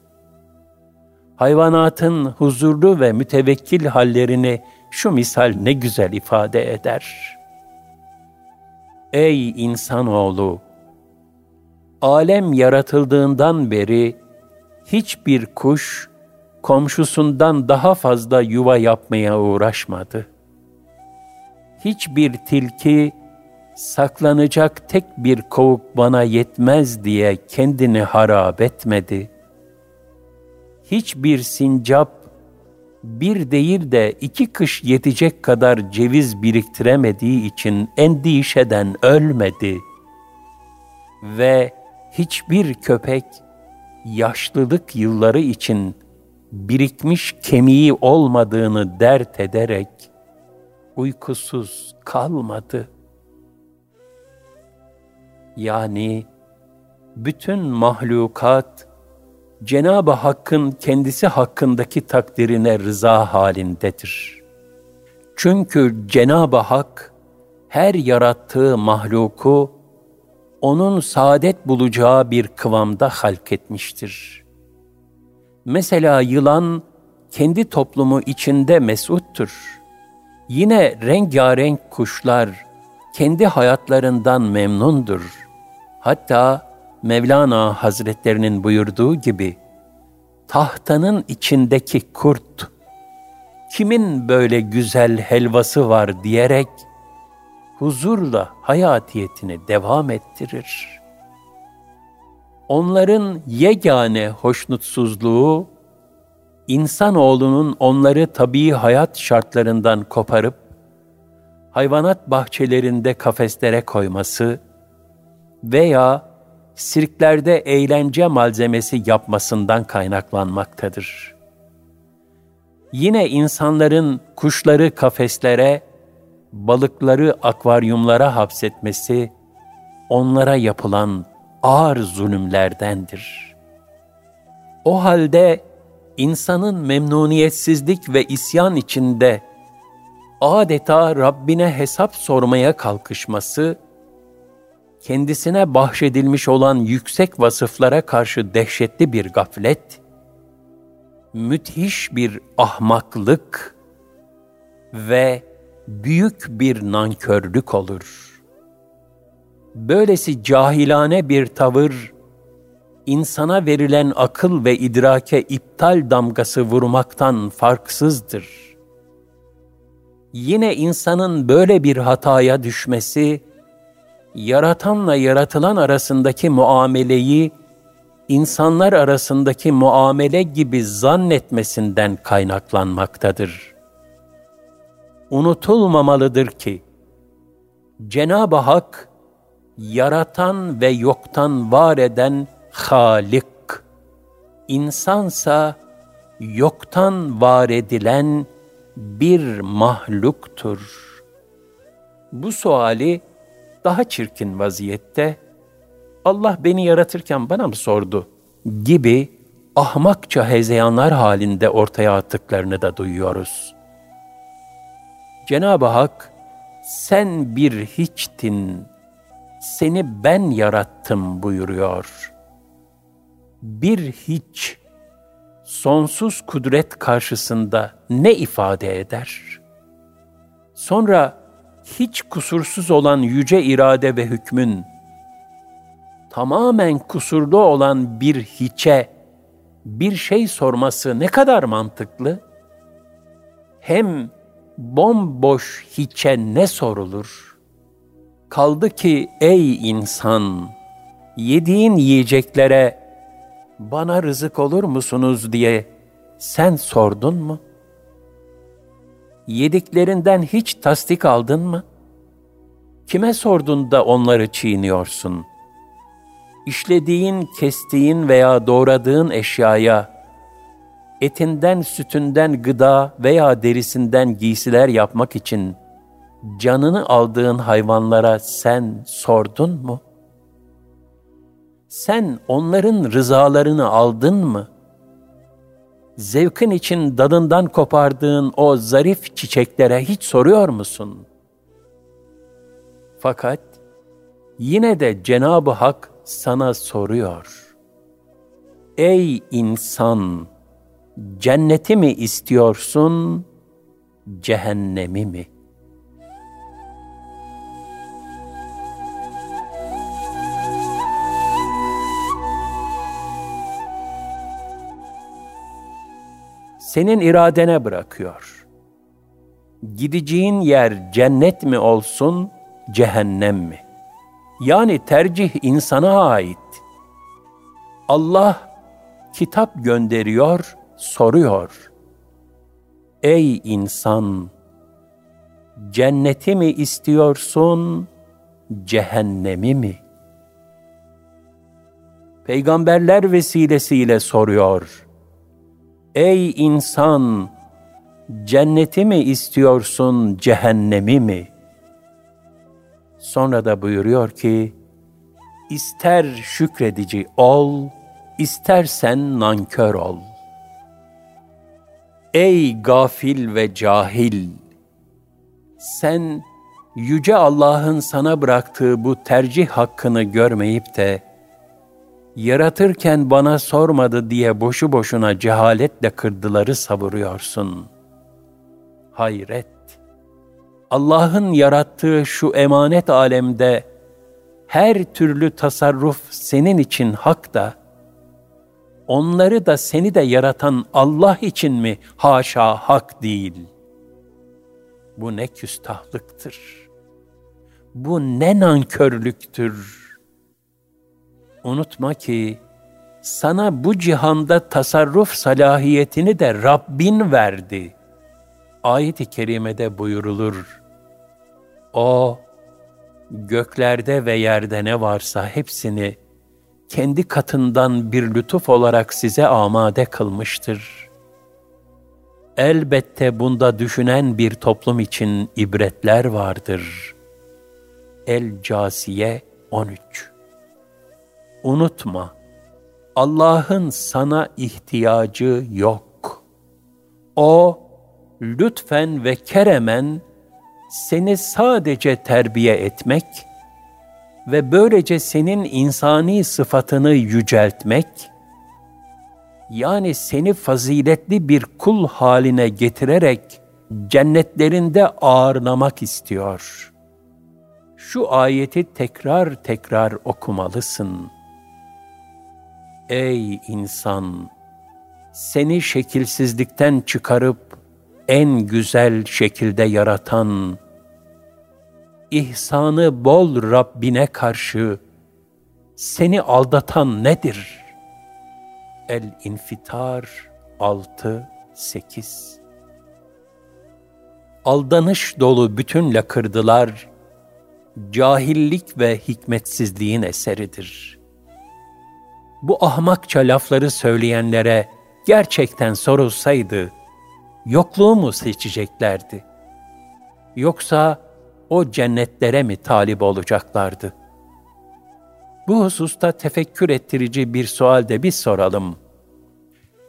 Hayvanatın huzurlu ve mütevekkil hallerini şu misal ne güzel ifade eder. Ey insanoğlu! Alem yaratıldığından beri hiçbir kuş komşusundan daha fazla yuva yapmaya uğraşmadı. Hiçbir tilki saklanacak tek bir kovuk bana yetmez diye kendini harap etmedi. Hiçbir sincap bir değil de iki kış yetecek kadar ceviz biriktiremediği için endişeden ölmedi. Ve hiçbir köpek yaşlılık yılları için birikmiş kemiği olmadığını dert ederek uykusuz kalmadı.'' yani bütün mahlukat Cenab-ı Hakk'ın kendisi hakkındaki takdirine rıza halindedir. Çünkü Cenab-ı Hak her yarattığı mahluku onun saadet bulacağı bir kıvamda halk etmiştir. Mesela yılan kendi toplumu içinde mesuttur. Yine rengarenk kuşlar kendi hayatlarından memnundur.'' Hatta Mevlana Hazretlerinin buyurduğu gibi tahtanın içindeki kurt kimin böyle güzel helvası var diyerek huzurla hayatiyetini devam ettirir. Onların yegane hoşnutsuzluğu insanoğlunun onları tabii hayat şartlarından koparıp hayvanat bahçelerinde kafeslere koyması veya sirklerde eğlence malzemesi yapmasından kaynaklanmaktadır. Yine insanların kuşları kafeslere, balıkları akvaryumlara hapsetmesi onlara yapılan ağır zulümlerdendir. O halde insanın memnuniyetsizlik ve isyan içinde adeta Rabbine hesap sormaya kalkışması kendisine bahşedilmiş olan yüksek vasıflara karşı dehşetli bir gaflet, müthiş bir ahmaklık ve büyük bir nankörlük olur. Böylesi cahilane bir tavır, insana verilen akıl ve idrake iptal damgası vurmaktan farksızdır. Yine insanın böyle bir hataya düşmesi, yaratanla yaratılan arasındaki muameleyi insanlar arasındaki muamele gibi zannetmesinden kaynaklanmaktadır. Unutulmamalıdır ki Cenab-ı Hak yaratan ve yoktan var eden Halik, insansa yoktan var edilen bir mahluktur. Bu suali daha çirkin vaziyette Allah beni yaratırken bana mı sordu gibi ahmakça hezeyanlar halinde ortaya attıklarını da duyuyoruz. Cenab-ı Hak sen bir hiçtin, seni ben yarattım buyuruyor. Bir hiç, sonsuz kudret karşısında ne ifade eder? Sonra hiç kusursuz olan yüce irade ve hükmün tamamen kusurlu olan bir hiçe bir şey sorması ne kadar mantıklı? Hem bomboş hiçe ne sorulur? Kaldı ki ey insan, yediğin yiyeceklere bana rızık olur musunuz diye sen sordun mu? Yediklerinden hiç tasdik aldın mı? Kime sordun da onları çiğniyorsun? İşlediğin, kestiğin veya doğradığın eşyaya etinden, sütünden gıda veya derisinden giysiler yapmak için canını aldığın hayvanlara sen sordun mu? Sen onların rızalarını aldın mı? Zevkin için dalından kopardığın o zarif çiçeklere hiç soruyor musun? Fakat yine de Cenab-ı Hak sana soruyor. Ey insan! Cenneti mi istiyorsun, cehennemi mi?'' Senin iradene bırakıyor. Gideceğin yer cennet mi olsun, cehennem mi? Yani tercih insana ait. Allah kitap gönderiyor, soruyor. Ey insan! Cenneti mi istiyorsun, cehennemi mi? Peygamberler vesilesiyle soruyor.'' Ey insan! Cenneti mi istiyorsun, cehennemi mi? Sonra da buyuruyor ki, ister şükredici ol, istersen nankör ol. Ey gafil ve cahil! Sen yüce Allah'ın sana bıraktığı bu tercih hakkını görmeyip de yaratırken bana sormadı diye boşu boşuna cehaletle kırdıları savuruyorsun. Hayret! Allah'ın yarattığı şu emanet alemde her türlü tasarruf senin için hak da, onları da seni de yaratan Allah için mi haşa hak değil? Bu ne küstahlıktır. Bu ne nankörlüktür unutma ki sana bu cihanda tasarruf salahiyetini de Rabbin verdi. Ayet-i kerimede buyurulur. O göklerde ve yerde ne varsa hepsini kendi katından bir lütuf olarak size amade kılmıştır. Elbette bunda düşünen bir toplum için ibretler vardır. El-Casiye 13 unutma, Allah'ın sana ihtiyacı yok. O, lütfen ve keremen seni sadece terbiye etmek ve böylece senin insani sıfatını yüceltmek, yani seni faziletli bir kul haline getirerek cennetlerinde ağırlamak istiyor. Şu ayeti tekrar tekrar okumalısın.'' Ey insan! Seni şekilsizlikten çıkarıp en güzel şekilde yaratan, ihsanı bol Rabbine karşı seni aldatan nedir? El-İnfitar 6 8 Aldanış dolu bütün lakırdılar, cahillik ve hikmetsizliğin eseridir.'' Bu ahmakça lafları söyleyenlere gerçekten sorulsaydı, yokluğu mu seçeceklerdi? Yoksa o cennetlere mi talip olacaklardı? Bu hususta tefekkür ettirici bir sual de biz soralım.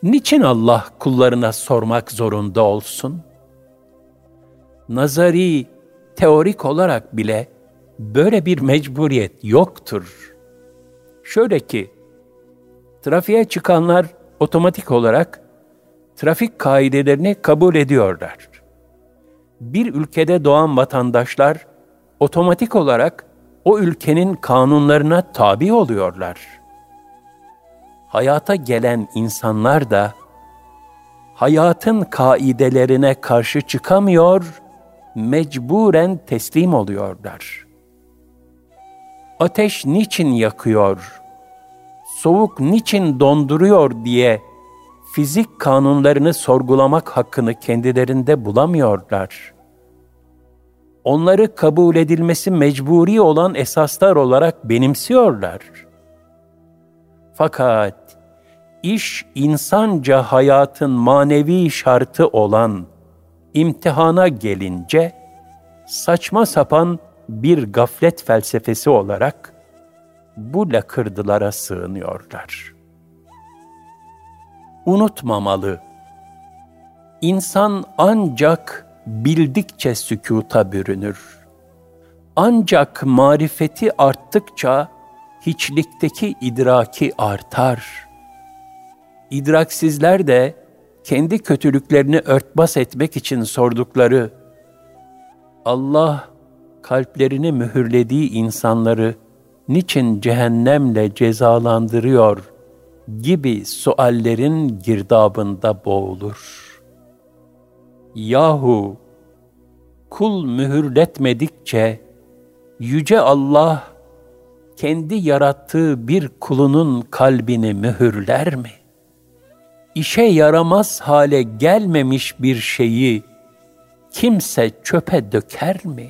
Niçin Allah kullarına sormak zorunda olsun? Nazari, teorik olarak bile böyle bir mecburiyet yoktur. Şöyle ki, trafiğe çıkanlar otomatik olarak trafik kaidelerini kabul ediyorlar. Bir ülkede doğan vatandaşlar otomatik olarak o ülkenin kanunlarına tabi oluyorlar. Hayata gelen insanlar da hayatın kaidelerine karşı çıkamıyor, mecburen teslim oluyorlar. Ateş niçin yakıyor? Soğuk niçin donduruyor diye fizik kanunlarını sorgulamak hakkını kendilerinde bulamıyorlar. Onları kabul edilmesi mecburi olan esaslar olarak benimsiyorlar. Fakat iş insanca hayatın manevi şartı olan imtihana gelince saçma sapan bir gaflet felsefesi olarak bu lakırdılara sığınıyorlar.'' unutmamalı. İnsan ancak bildikçe sükuta bürünür. Ancak marifeti arttıkça hiçlikteki idraki artar. İdraksizler de kendi kötülüklerini örtbas etmek için sordukları Allah kalplerini mühürlediği insanları niçin cehennemle cezalandırıyor gibi suallerin girdabında boğulur. Yahu kul mühürletmedikçe yüce Allah kendi yarattığı bir kulunun kalbini mühürler mi? İşe yaramaz hale gelmemiş bir şeyi kimse çöpe döker mi?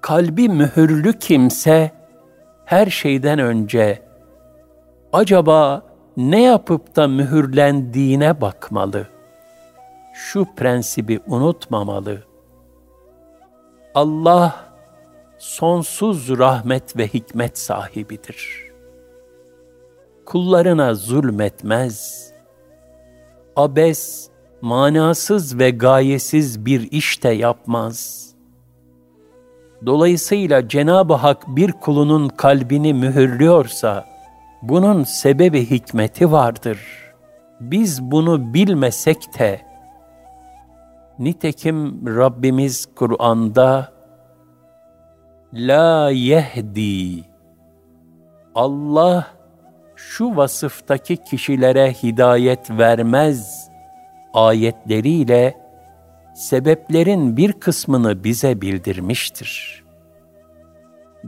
Kalbi mühürlü kimse her şeyden önce acaba ne yapıp da mühürlendiğine bakmalı. Şu prensibi unutmamalı. Allah sonsuz rahmet ve hikmet sahibidir. Kullarına zulmetmez. Abes, manasız ve gayesiz bir iş de yapmaz. Dolayısıyla Cenab-ı Hak bir kulunun kalbini mühürlüyorsa, bunun sebebi hikmeti vardır. Biz bunu bilmesek de nitekim Rabbimiz Kur'an'da La yehdi Allah şu vasıftaki kişilere hidayet vermez ayetleriyle sebeplerin bir kısmını bize bildirmiştir.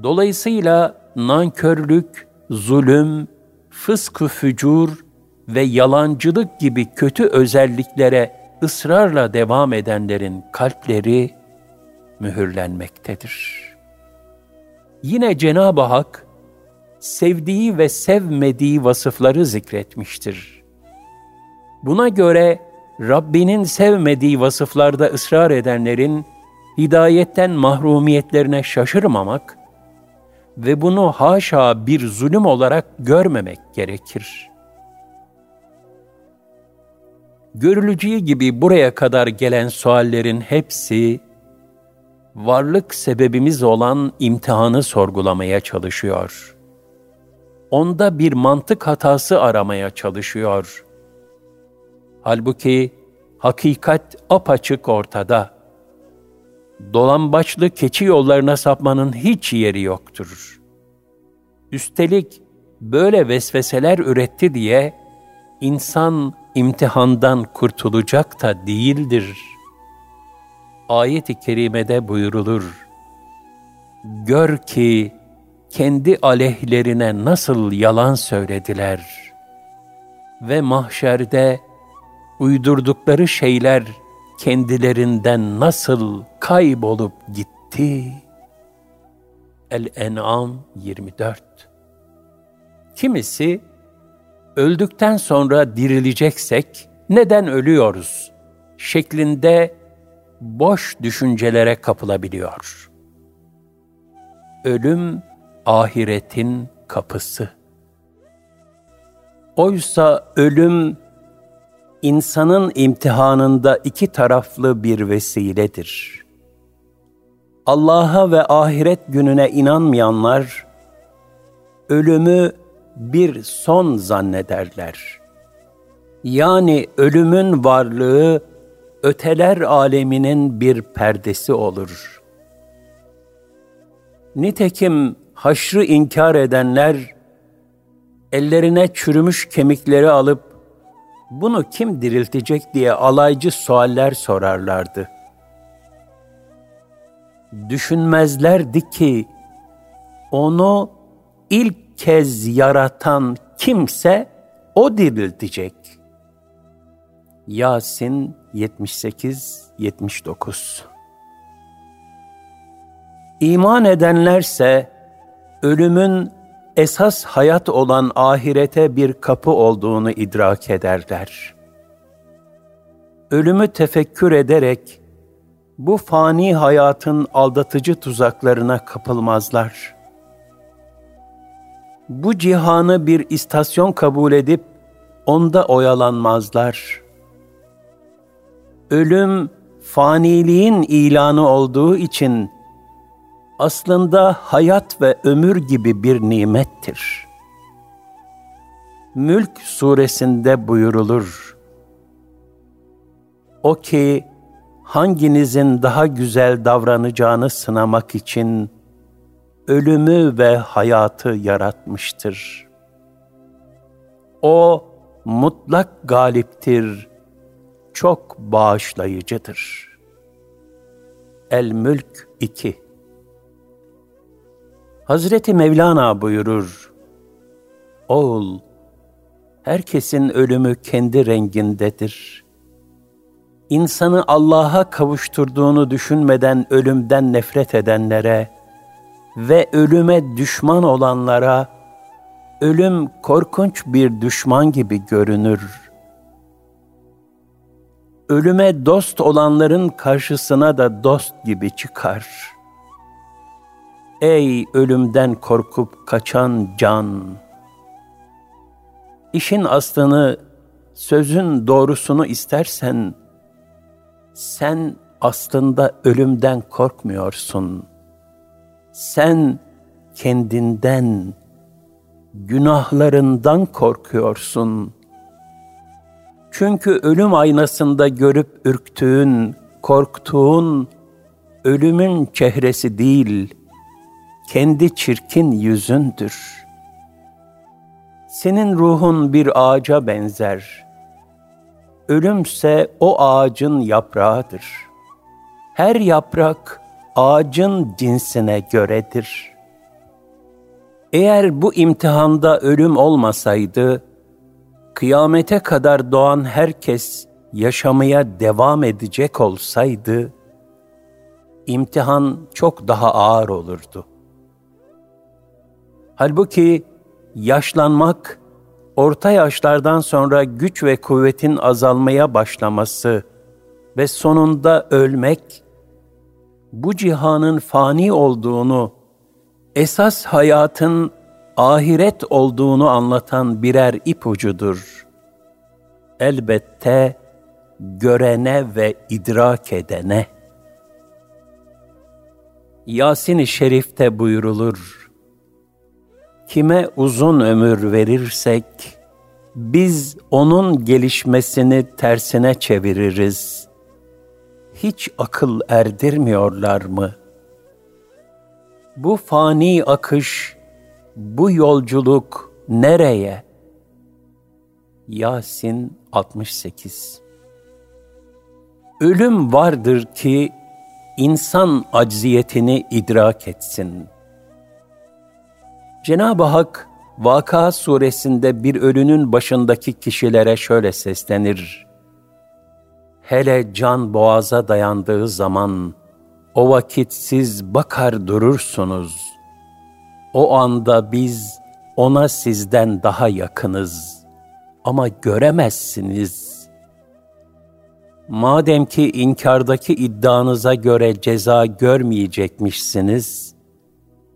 Dolayısıyla nankörlük, zulüm, fıskı fücur ve yalancılık gibi kötü özelliklere ısrarla devam edenlerin kalpleri mühürlenmektedir. Yine Cenab-ı Hak sevdiği ve sevmediği vasıfları zikretmiştir. Buna göre Rabbinin sevmediği vasıflarda ısrar edenlerin hidayetten mahrumiyetlerine şaşırmamak ve bunu haşa bir zulüm olarak görmemek gerekir. Görüleceği gibi buraya kadar gelen suallerin hepsi varlık sebebimiz olan imtihanı sorgulamaya çalışıyor. Onda bir mantık hatası aramaya çalışıyor. Halbuki hakikat apaçık ortada dolambaçlı keçi yollarına sapmanın hiç yeri yoktur. Üstelik böyle vesveseler üretti diye insan imtihandan kurtulacak da değildir. Ayet-i kerimede buyurulur. Gör ki kendi aleyhlerine nasıl yalan söylediler ve mahşerde uydurdukları şeyler kendilerinden nasıl kaybolup gitti? El-En'am 24 Kimisi, öldükten sonra dirileceksek neden ölüyoruz? şeklinde boş düşüncelere kapılabiliyor. Ölüm ahiretin kapısı. Oysa ölüm insanın imtihanında iki taraflı bir vesiledir. Allah'a ve ahiret gününe inanmayanlar, ölümü bir son zannederler. Yani ölümün varlığı öteler aleminin bir perdesi olur. Nitekim haşrı inkar edenler ellerine çürümüş kemikleri alıp bunu kim diriltecek diye alaycı sualler sorarlardı. Düşünmezlerdi ki onu ilk kez yaratan kimse o diriltecek. Yasin 78 79 İman edenlerse ölümün esas hayat olan ahirete bir kapı olduğunu idrak ederler. Ölümü tefekkür ederek bu fani hayatın aldatıcı tuzaklarına kapılmazlar. Bu cihanı bir istasyon kabul edip onda oyalanmazlar. Ölüm faniliğin ilanı olduğu için aslında hayat ve ömür gibi bir nimettir. Mülk suresinde buyurulur. O ki hanginizin daha güzel davranacağını sınamak için ölümü ve hayatı yaratmıştır. O mutlak galiptir, çok bağışlayıcıdır. El-Mülk 2 Hazreti Mevlana buyurur, Oğul, herkesin ölümü kendi rengindedir. İnsanı Allah'a kavuşturduğunu düşünmeden ölümden nefret edenlere ve ölüme düşman olanlara, ölüm korkunç bir düşman gibi görünür. Ölüme dost olanların karşısına da dost gibi çıkar.'' Ey ölümden korkup kaçan can! İşin aslını, sözün doğrusunu istersen, sen aslında ölümden korkmuyorsun. Sen kendinden, günahlarından korkuyorsun. Çünkü ölüm aynasında görüp ürktüğün, korktuğun, ölümün çehresi değil.'' Kendi çirkin yüzündür. Senin ruhun bir ağaca benzer. Ölümse o ağacın yaprağıdır. Her yaprak ağacın cinsine göredir. Eğer bu imtihanda ölüm olmasaydı, kıyamete kadar doğan herkes yaşamaya devam edecek olsaydı, imtihan çok daha ağır olurdu. Halbuki yaşlanmak, orta yaşlardan sonra güç ve kuvvetin azalmaya başlaması ve sonunda ölmek, bu cihanın fani olduğunu, esas hayatın ahiret olduğunu anlatan birer ipucudur. Elbette görene ve idrak edene. Yasin-i Şerif'te buyurulur, kime uzun ömür verirsek, biz onun gelişmesini tersine çeviririz. Hiç akıl erdirmiyorlar mı? Bu fani akış, bu yolculuk nereye? Yasin 68 Ölüm vardır ki insan acziyetini idrak etsin.'' Cenab-ı Hak Vaka suresinde bir ölünün başındaki kişilere şöyle seslenir. Hele can boğaza dayandığı zaman o vakit siz bakar durursunuz. O anda biz ona sizden daha yakınız ama göremezsiniz. Madem ki inkardaki iddianıza göre ceza görmeyecekmişsiniz,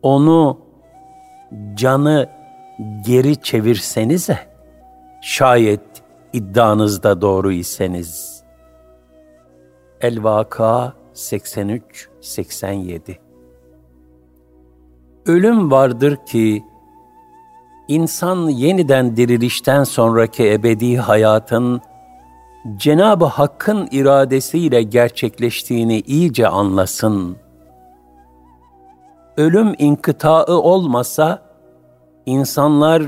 onu canı geri çevirsenize, şayet iddianızda doğru iseniz. El-Vaka 83-87 Ölüm vardır ki, insan yeniden dirilişten sonraki ebedi hayatın, Cenab-ı Hakk'ın iradesiyle gerçekleştiğini iyice anlasın. ölüm inkıtağı olmasa, insanlar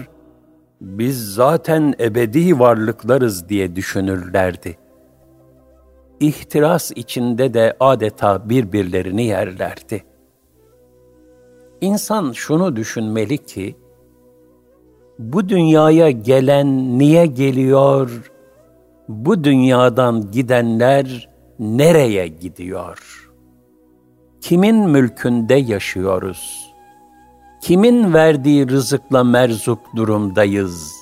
biz zaten ebedi varlıklarız diye düşünürlerdi. İhtiras içinde de adeta birbirlerini yerlerdi. İnsan şunu düşünmeli ki, bu dünyaya gelen niye geliyor, bu dünyadan gidenler nereye gidiyor? Kimin mülkünde yaşıyoruz? Kimin verdiği rızıkla merzuk durumdayız?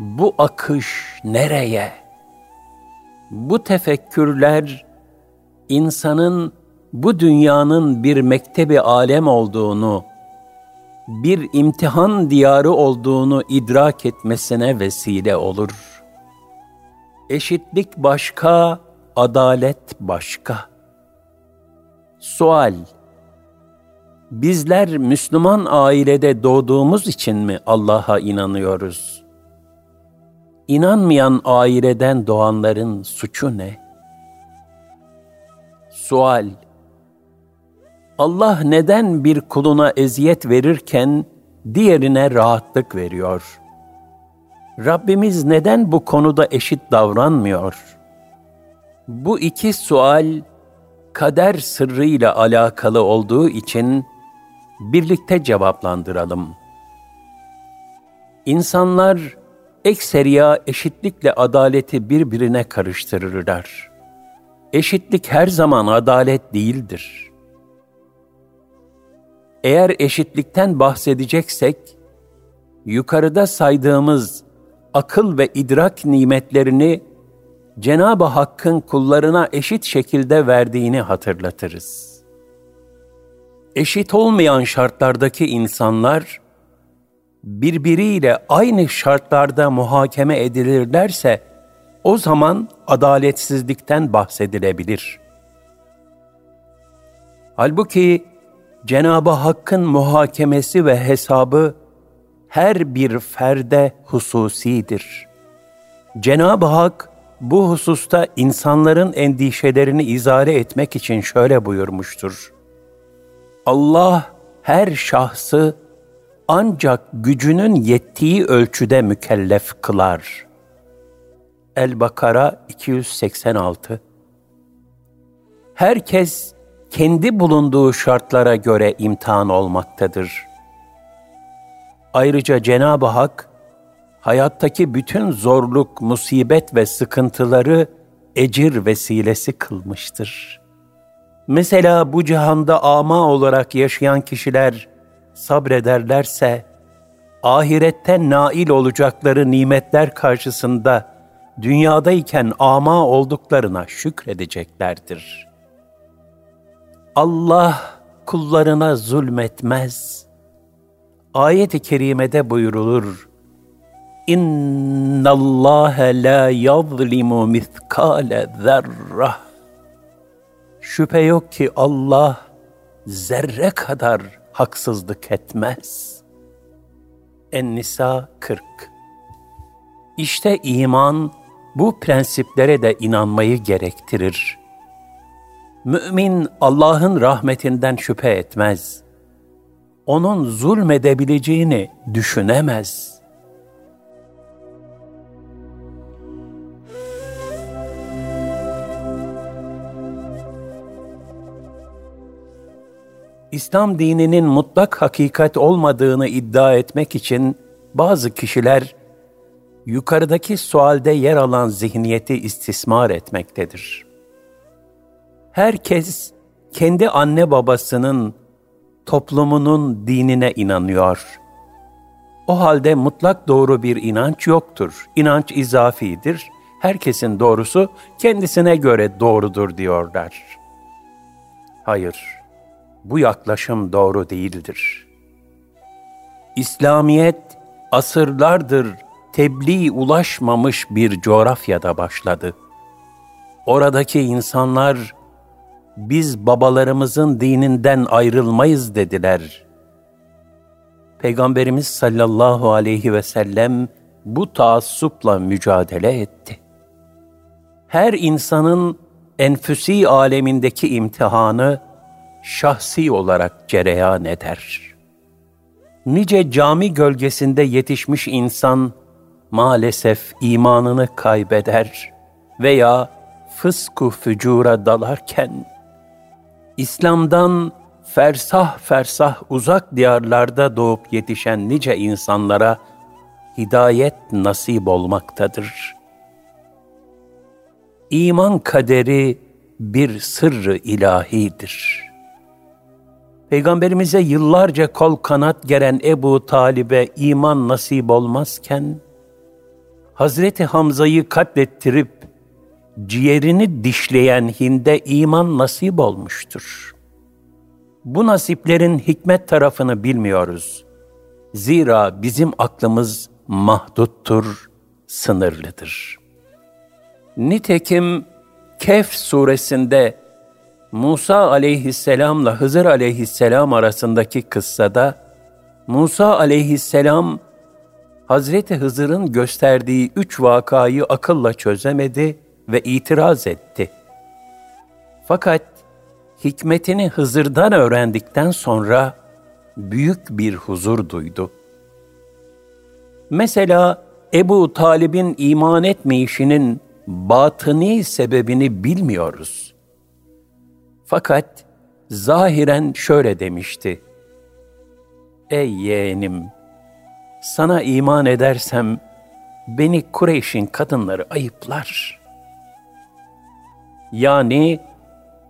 Bu akış nereye? Bu tefekkürler insanın bu dünyanın bir mektebi alem olduğunu, bir imtihan diyarı olduğunu idrak etmesine vesile olur. Eşitlik başka, adalet başka. Sual Bizler Müslüman ailede doğduğumuz için mi Allah'a inanıyoruz? İnanmayan aileden doğanların suçu ne? Sual Allah neden bir kuluna eziyet verirken diğerine rahatlık veriyor? Rabbimiz neden bu konuda eşit davranmıyor? Bu iki sual kader sırrıyla alakalı olduğu için birlikte cevaplandıralım. İnsanlar ekseriya eşitlikle adaleti birbirine karıştırırlar. Eşitlik her zaman adalet değildir. Eğer eşitlikten bahsedeceksek, yukarıda saydığımız akıl ve idrak nimetlerini Cenab-ı Hakk'ın kullarına eşit şekilde verdiğini hatırlatırız. Eşit olmayan şartlardaki insanlar birbiriyle aynı şartlarda muhakeme edilirlerse o zaman adaletsizlikten bahsedilebilir. Halbuki Cenab-ı Hakk'ın muhakemesi ve hesabı her bir ferde hususidir. Cenab-ı Hak bu hususta insanların endişelerini izale etmek için şöyle buyurmuştur. Allah her şahsı ancak gücünün yettiği ölçüde mükellef kılar. El-Bakara 286 Herkes kendi bulunduğu şartlara göre imtihan olmaktadır. Ayrıca Cenab-ı Hak, hayattaki bütün zorluk, musibet ve sıkıntıları ecir vesilesi kılmıştır. Mesela bu cihanda ama olarak yaşayan kişiler sabrederlerse, ahirette nail olacakları nimetler karşısında dünyadayken ama olduklarına şükredeceklerdir. Allah kullarına zulmetmez. Ayet-i kerimede buyurulur, İnna Allah la yazlimu miskale zerrah. Şüphe yok ki Allah zerre kadar haksızlık etmez. En-Nisa 40 İşte iman bu prensiplere de inanmayı gerektirir. Mümin Allah'ın rahmetinden şüphe etmez. Onun zulmedebileceğini düşünemez.'' İslam dininin mutlak hakikat olmadığını iddia etmek için bazı kişiler yukarıdaki sualde yer alan zihniyeti istismar etmektedir. Herkes kendi anne babasının, toplumunun dinine inanıyor. O halde mutlak doğru bir inanç yoktur. İnanç izafidir. Herkesin doğrusu kendisine göre doğrudur diyorlar. Hayır bu yaklaşım doğru değildir. İslamiyet asırlardır tebliğ ulaşmamış bir coğrafyada başladı. Oradaki insanlar biz babalarımızın dininden ayrılmayız dediler. Peygamberimiz sallallahu aleyhi ve sellem bu taassupla mücadele etti. Her insanın enfüsi alemindeki imtihanı şahsi olarak cereyan eder. Nice cami gölgesinde yetişmiş insan maalesef imanını kaybeder veya fısku fücura dalarken İslam'dan fersah fersah uzak diyarlarda doğup yetişen nice insanlara hidayet nasip olmaktadır. İman kaderi bir sırrı ilahidir. Peygamberimize yıllarca kol kanat geren Ebu Talib'e iman nasip olmazken, Hazreti Hamza'yı katlettirip ciğerini dişleyen Hind'e iman nasip olmuştur. Bu nasiplerin hikmet tarafını bilmiyoruz. Zira bizim aklımız mahduttur, sınırlıdır. Nitekim Kehf suresinde Musa aleyhisselamla Hızır aleyhisselam arasındaki kıssada Musa aleyhisselam Hazreti Hızır'ın gösterdiği üç vakayı akılla çözemedi ve itiraz etti. Fakat hikmetini Hızır'dan öğrendikten sonra büyük bir huzur duydu. Mesela Ebu Talib'in iman etmeyişinin batıni sebebini bilmiyoruz. Fakat zahiren şöyle demişti. Ey yeğenim, sana iman edersem beni Kureyş'in kadınları ayıplar. Yani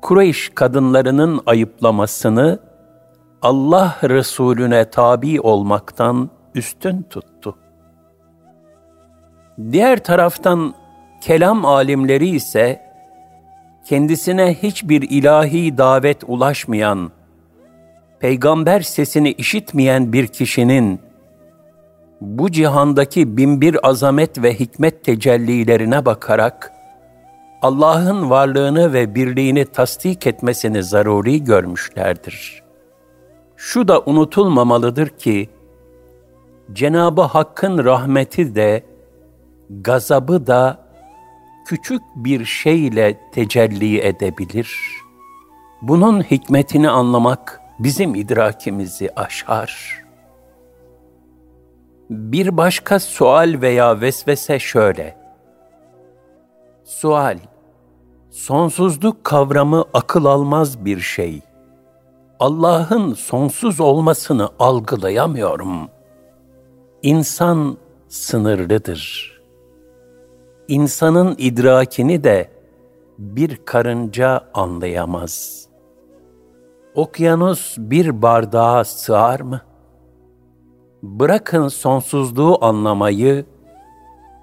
Kureyş kadınlarının ayıplamasını Allah Resulüne tabi olmaktan üstün tuttu. Diğer taraftan kelam alimleri ise kendisine hiçbir ilahi davet ulaşmayan, peygamber sesini işitmeyen bir kişinin bu cihandaki binbir azamet ve hikmet tecellilerine bakarak Allah'ın varlığını ve birliğini tasdik etmesini zaruri görmüşlerdir. Şu da unutulmamalıdır ki Cenabı Hakk'ın rahmeti de gazabı da küçük bir şeyle tecelli edebilir. Bunun hikmetini anlamak bizim idrakimizi aşar. Bir başka sual veya vesvese şöyle. Sual, sonsuzluk kavramı akıl almaz bir şey. Allah'ın sonsuz olmasını algılayamıyorum. İnsan sınırlıdır.'' İnsanın idrakini de bir karınca anlayamaz. Okyanus bir bardağa sığar mı? Bırakın sonsuzluğu anlamayı,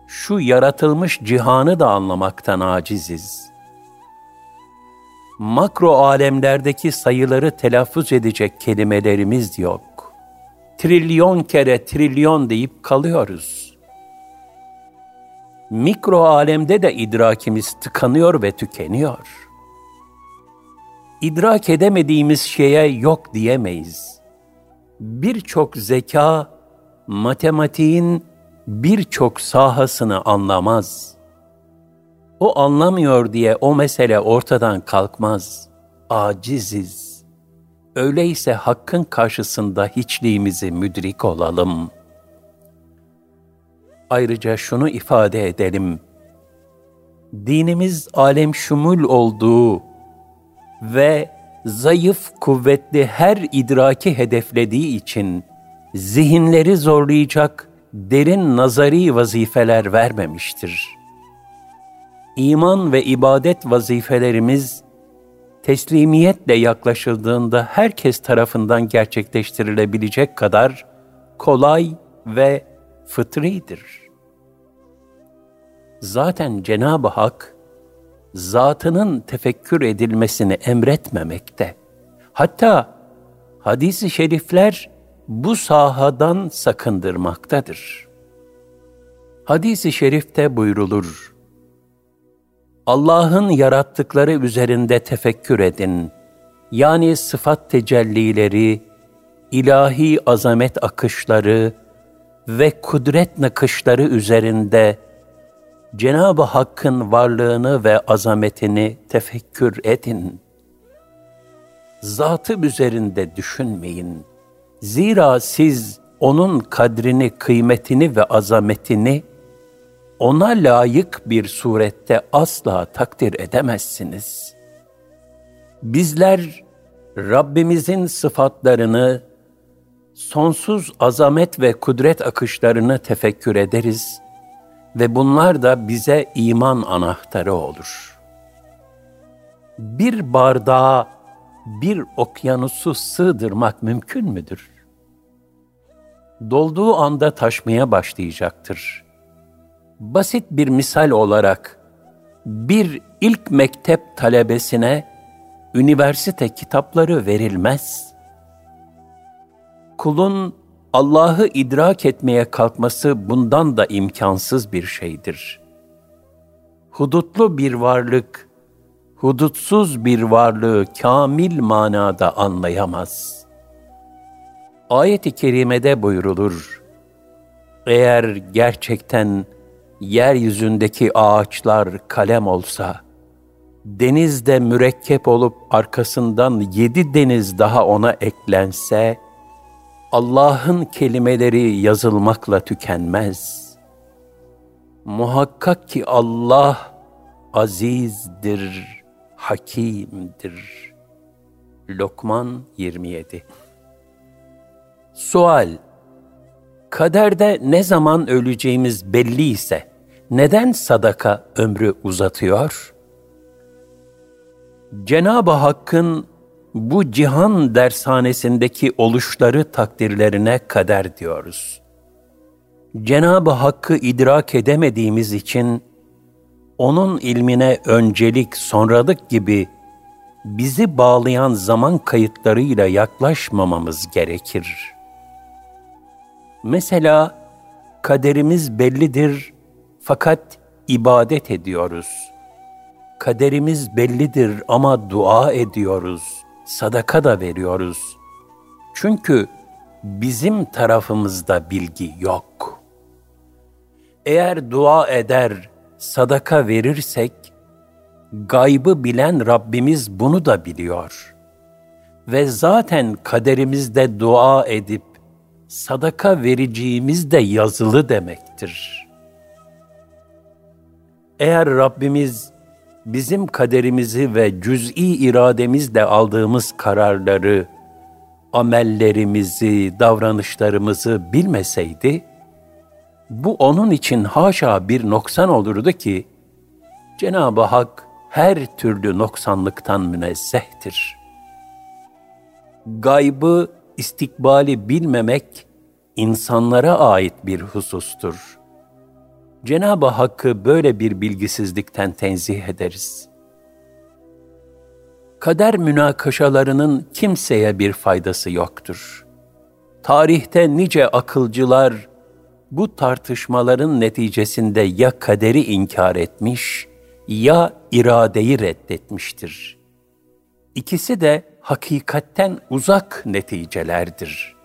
şu yaratılmış cihanı da anlamaktan aciziz. Makro alemlerdeki sayıları telaffuz edecek kelimelerimiz yok. Trilyon kere trilyon deyip kalıyoruz.'' Mikro alemde de idrakimiz tıkanıyor ve tükeniyor. İdrak edemediğimiz şeye yok diyemeyiz. Birçok zeka, matematiğin birçok sahasını anlamaz. O anlamıyor diye o mesele ortadan kalkmaz. Aciziz. Öyleyse hakkın karşısında hiçliğimizi müdrik olalım.'' Ayrıca şunu ifade edelim. Dinimiz alem şumul olduğu ve zayıf, kuvvetli her idraki hedeflediği için zihinleri zorlayacak derin nazari vazifeler vermemiştir. İman ve ibadet vazifelerimiz teslimiyetle yaklaşıldığında herkes tarafından gerçekleştirilebilecek kadar kolay ve fıtridir zaten Cenab-ı Hak zatının tefekkür edilmesini emretmemekte. Hatta hadis-i şerifler bu sahadan sakındırmaktadır. Hadis-i şerifte buyrulur. Allah'ın yarattıkları üzerinde tefekkür edin. Yani sıfat tecellileri, ilahi azamet akışları ve kudret nakışları üzerinde Cenab-ı Hakk'ın varlığını ve azametini tefekkür edin. zatı üzerinde düşünmeyin. Zira siz onun kadrini, kıymetini ve azametini ona layık bir surette asla takdir edemezsiniz. Bizler Rabbimizin sıfatlarını, sonsuz azamet ve kudret akışlarını tefekkür ederiz ve bunlar da bize iman anahtarı olur. Bir bardağa bir okyanusu sığdırmak mümkün müdür? Dolduğu anda taşmaya başlayacaktır. Basit bir misal olarak bir ilk mektep talebesine üniversite kitapları verilmez. Kulun Allah'ı idrak etmeye kalkması bundan da imkansız bir şeydir. Hudutlu bir varlık, hudutsuz bir varlığı kamil manada anlayamaz. Ayet-i kerimede buyrulur, eğer gerçekten yeryüzündeki ağaçlar kalem olsa, denizde mürekkep olup arkasından yedi deniz daha ona eklense, Allah'ın kelimeleri yazılmakla tükenmez. Muhakkak ki Allah azizdir, hakimdir. Lokman 27 Sual Kaderde ne zaman öleceğimiz belli ise neden sadaka ömrü uzatıyor? Cenab-ı Hakk'ın bu cihan dershanesindeki oluşları takdirlerine kader diyoruz. Cenab-ı Hakk'ı idrak edemediğimiz için onun ilmine öncelik, sonralık gibi bizi bağlayan zaman kayıtlarıyla yaklaşmamamız gerekir. Mesela kaderimiz bellidir fakat ibadet ediyoruz. Kaderimiz bellidir ama dua ediyoruz sadaka da veriyoruz. Çünkü bizim tarafımızda bilgi yok. Eğer dua eder, sadaka verirsek, gaybı bilen Rabbimiz bunu da biliyor. Ve zaten kaderimizde dua edip sadaka vereceğimiz de yazılı demektir. Eğer Rabbimiz bizim kaderimizi ve cüz'i irademizle aldığımız kararları, amellerimizi, davranışlarımızı bilmeseydi, bu onun için haşa bir noksan olurdu ki, Cenab-ı Hak her türlü noksanlıktan münezzehtir. Gaybı, istikbali bilmemek, insanlara ait bir husustur.'' Cenab-ı Hakk'ı böyle bir bilgisizlikten tenzih ederiz. Kader münakaşalarının kimseye bir faydası yoktur. Tarihte nice akılcılar bu tartışmaların neticesinde ya kaderi inkar etmiş ya iradeyi reddetmiştir. İkisi de hakikatten uzak neticelerdir.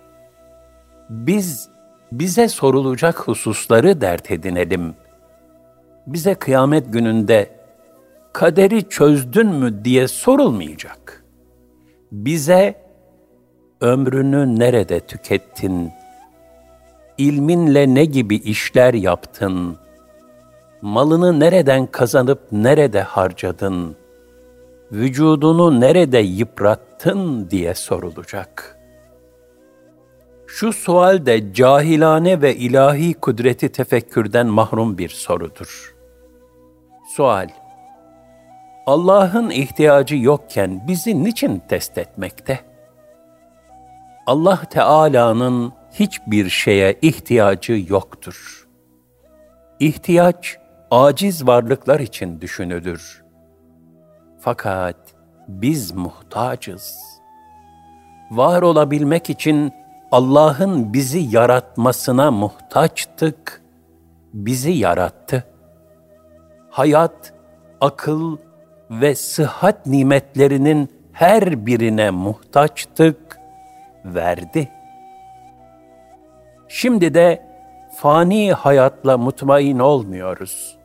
Biz bize sorulacak hususları dert edinelim. Bize kıyamet gününde kaderi çözdün mü diye sorulmayacak. Bize ömrünü nerede tükettin? İlminle ne gibi işler yaptın? Malını nereden kazanıp nerede harcadın? Vücudunu nerede yıprattın diye sorulacak.'' Şu sual de cahilane ve ilahi kudreti tefekkürden mahrum bir sorudur. Sual Allah'ın ihtiyacı yokken bizi niçin test etmekte? Allah Teala'nın hiçbir şeye ihtiyacı yoktur. İhtiyaç aciz varlıklar için düşünülür. Fakat biz muhtacız. Var olabilmek için Allah'ın bizi yaratmasına muhtaçtık, bizi yarattı. Hayat, akıl ve sıhhat nimetlerinin her birine muhtaçtık, verdi. Şimdi de fani hayatla mutmain olmuyoruz.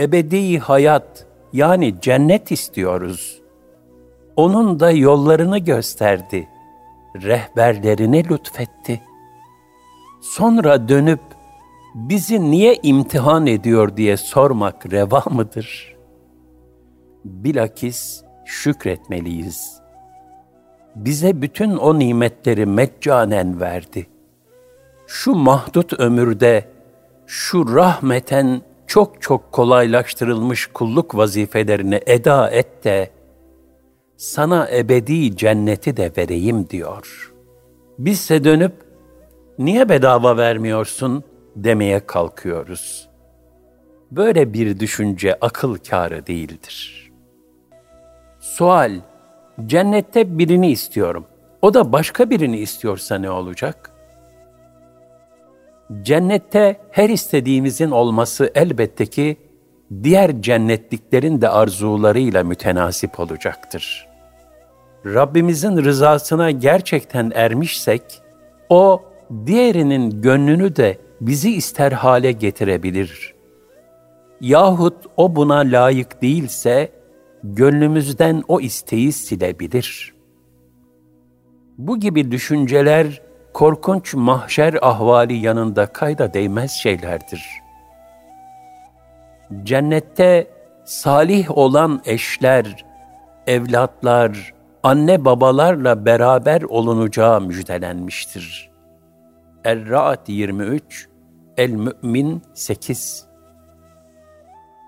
Ebedi hayat yani cennet istiyoruz. onun da yollarını gösterdi. Rehberlerini lütfetti. Sonra dönüp bizi niye imtihan ediyor diye sormak reva mıdır? Bilakis şükretmeliyiz. Bize bütün o nimetleri meccanen verdi. Şu mahdut ömürde, şu rahmeten çok çok kolaylaştırılmış kulluk vazifelerini eda et de, sana ebedi cenneti de vereyim diyor. Bizse dönüp, niye bedava vermiyorsun demeye kalkıyoruz. Böyle bir düşünce akıl kârı değildir. Sual, cennette birini istiyorum. O da başka birini istiyorsa ne olacak? Cennette her istediğimizin olması elbette ki diğer cennetliklerin de arzularıyla mütenasip olacaktır. Rabbimizin rızasına gerçekten ermişsek, o diğerinin gönlünü de bizi ister hale getirebilir. Yahut o buna layık değilse, gönlümüzden o isteği silebilir. Bu gibi düşünceler, korkunç mahşer ahvali yanında kayda değmez şeylerdir. Cennette salih olan eşler, evlatlar, anne babalarla beraber olunacağı müjdelenmiştir. Er-Ra'd 23, El-Mü'min 8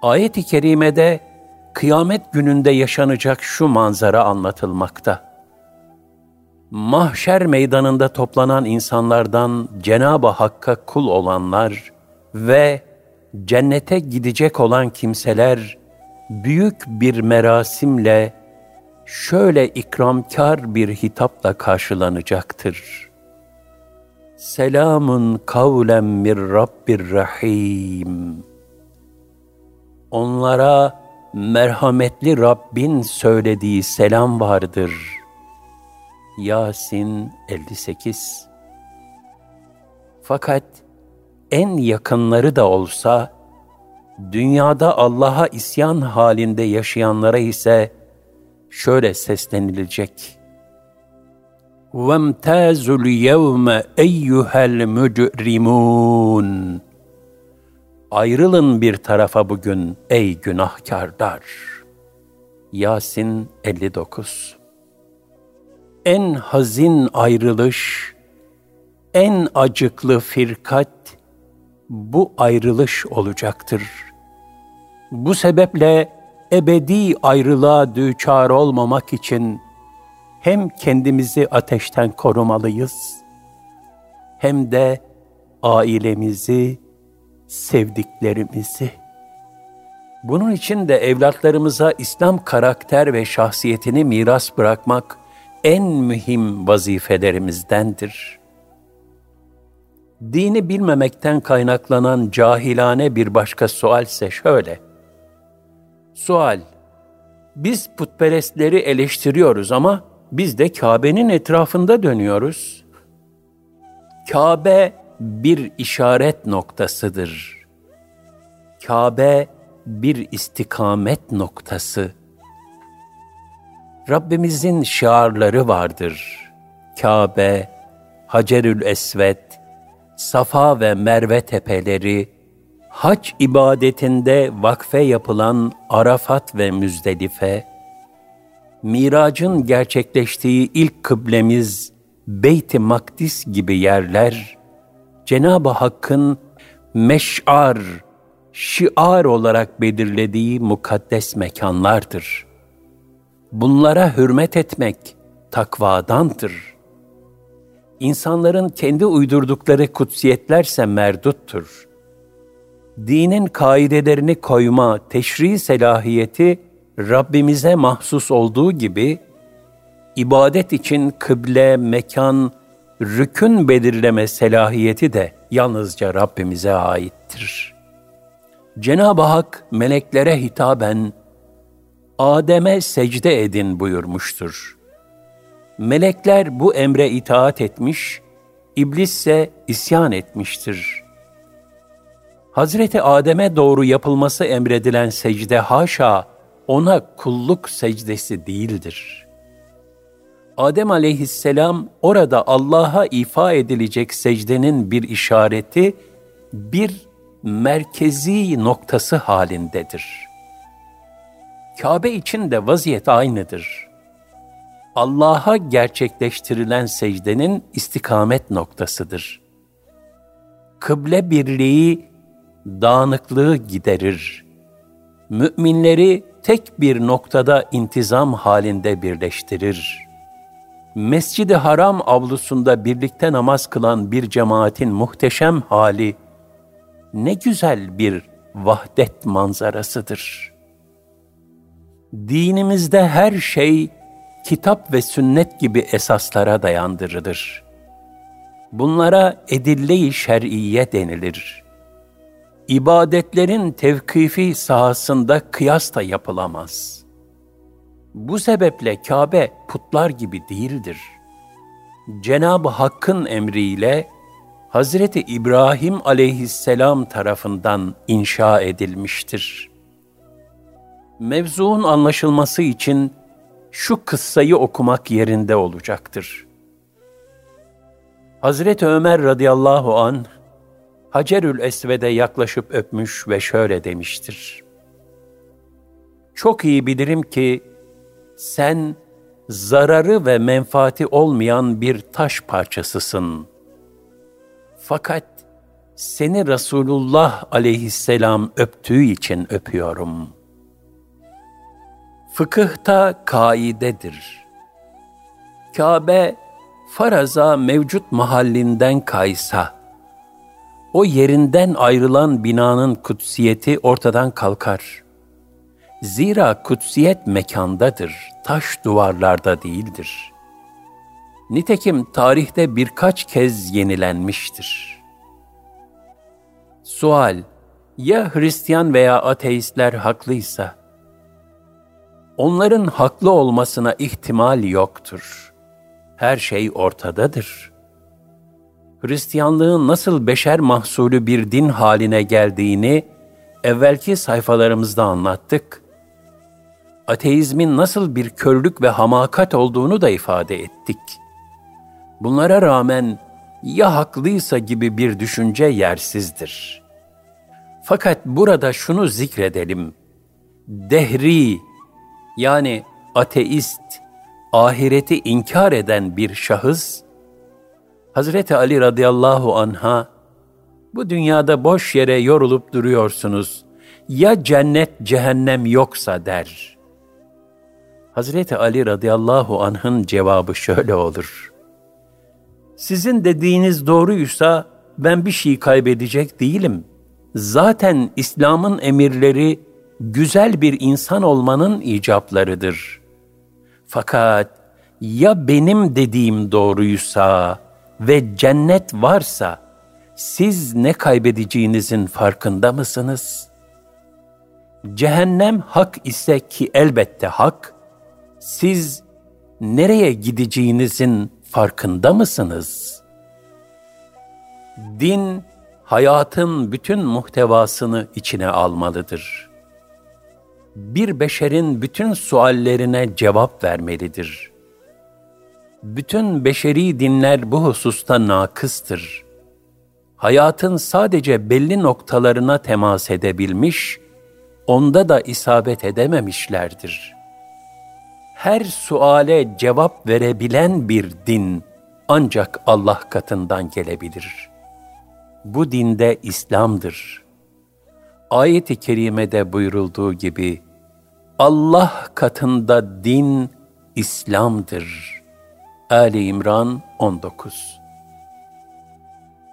Ayet-i kerimede kıyamet gününde yaşanacak şu manzara anlatılmakta. Mahşer meydanında toplanan insanlardan Cenab-ı Hakk'a kul olanlar ve cennete gidecek olan kimseler büyük bir merasimle şöyle ikramkar bir hitapla karşılanacaktır. Selamun kavlen mir Rabbir Rahim. Onlara merhametli Rabbin söylediği selam vardır. Yasin 58 Fakat en yakınları da olsa, dünyada Allah'a isyan halinde yaşayanlara ise şöyle seslenilecek. وَامْتَازُوا الْيَوْمَ اَيُّهَا الْمُجْرِمُونَ Ayrılın bir tarafa bugün ey günahkarlar. Yasin 59 En hazin ayrılış, en acıklı firkat bu ayrılış olacaktır. Bu sebeple ebedi ayrılığa düçar olmamak için hem kendimizi ateşten korumalıyız, hem de ailemizi, sevdiklerimizi. Bunun için de evlatlarımıza İslam karakter ve şahsiyetini miras bırakmak en mühim vazifelerimizdendir. Dini bilmemekten kaynaklanan cahilane bir başka sual ise şöyle. Sual, biz putperestleri eleştiriyoruz ama biz de Kabe'nin etrafında dönüyoruz. Kabe bir işaret noktasıdır. Kabe bir istikamet noktası. Rabbimizin şiarları vardır. Kabe, Hacerül Esved, Safa ve Merve tepeleri, hac ibadetinde vakfe yapılan Arafat ve Müzdelife, miracın gerçekleştiği ilk kıblemiz Beyt-i Makdis gibi yerler, Cenab-ı Hakk'ın meş'ar, şiar olarak belirlediği mukaddes mekanlardır. Bunlara hürmet etmek takvadandır. İnsanların kendi uydurdukları kutsiyetlerse merduttur. Dinin kaidelerini koyma, teşri selahiyeti Rabbimize mahsus olduğu gibi, ibadet için kıble, mekan, rükün belirleme selahiyeti de yalnızca Rabbimize aittir. Cenab-ı Hak meleklere hitaben, Adem'e secde edin buyurmuştur. Melekler bu emre itaat etmiş, iblis ise isyan etmiştir. Hazreti Adem'e doğru yapılması emredilen secde haşa ona kulluk secdesi değildir. Adem aleyhisselam orada Allah'a ifa edilecek secdenin bir işareti, bir merkezi noktası halindedir. Kabe için de vaziyet aynıdır. Allah'a gerçekleştirilen secdenin istikamet noktasıdır. Kıble birliği dağınıklığı giderir. Müminleri tek bir noktada intizam halinde birleştirir. Mescid-i Haram avlusunda birlikte namaz kılan bir cemaatin muhteşem hali, ne güzel bir vahdet manzarasıdır. Dinimizde her şey kitap ve sünnet gibi esaslara dayandırılır. Bunlara edille-i şer'iye denilir. İbadetlerin tevkifi sahasında kıyas da yapılamaz. Bu sebeple Kabe putlar gibi değildir. Cenab-ı Hakk'ın emriyle Hazreti İbrahim aleyhisselam tarafından inşa edilmiştir. Mevzuun anlaşılması için şu kıssayı okumak yerinde olacaktır. Hazreti Ömer radıyallahu an Hacerül Esved'e yaklaşıp öpmüş ve şöyle demiştir. Çok iyi bilirim ki sen zararı ve menfaati olmayan bir taş parçasısın. Fakat seni Resulullah aleyhisselam öptüğü için öpüyorum. Fıkıhta kaidedir. Kabe faraza mevcut mahallinden kaysa, o yerinden ayrılan binanın kutsiyeti ortadan kalkar. Zira kutsiyet mekandadır, taş duvarlarda değildir. Nitekim tarihte birkaç kez yenilenmiştir. Sual, ya Hristiyan veya ateistler haklıysa, onların haklı olmasına ihtimal yoktur. Her şey ortadadır. Hristiyanlığın nasıl beşer mahsulü bir din haline geldiğini evvelki sayfalarımızda anlattık. Ateizmin nasıl bir körlük ve hamakat olduğunu da ifade ettik. Bunlara rağmen ya haklıysa gibi bir düşünce yersizdir. Fakat burada şunu zikredelim. Dehri yani ateist, ahireti inkar eden bir şahıs, Hazreti Ali radıyallahu anha, bu dünyada boş yere yorulup duruyorsunuz, ya cennet cehennem yoksa der. Hazreti Ali radıyallahu anh'ın cevabı şöyle olur. Sizin dediğiniz doğruysa ben bir şey kaybedecek değilim. Zaten İslam'ın emirleri güzel bir insan olmanın icaplarıdır. Fakat ya benim dediğim doğruysa ve cennet varsa siz ne kaybedeceğinizin farkında mısınız? Cehennem hak ise ki elbette hak, siz nereye gideceğinizin farkında mısınız? Din, hayatın bütün muhtevasını içine almalıdır.'' bir beşerin bütün suallerine cevap vermelidir. Bütün beşeri dinler bu hususta nakıstır. Hayatın sadece belli noktalarına temas edebilmiş, onda da isabet edememişlerdir. Her suale cevap verebilen bir din ancak Allah katından gelebilir. Bu dinde İslam'dır.'' ayet-i kerimede buyurulduğu gibi Allah katında din İslam'dır. Ali İmran 19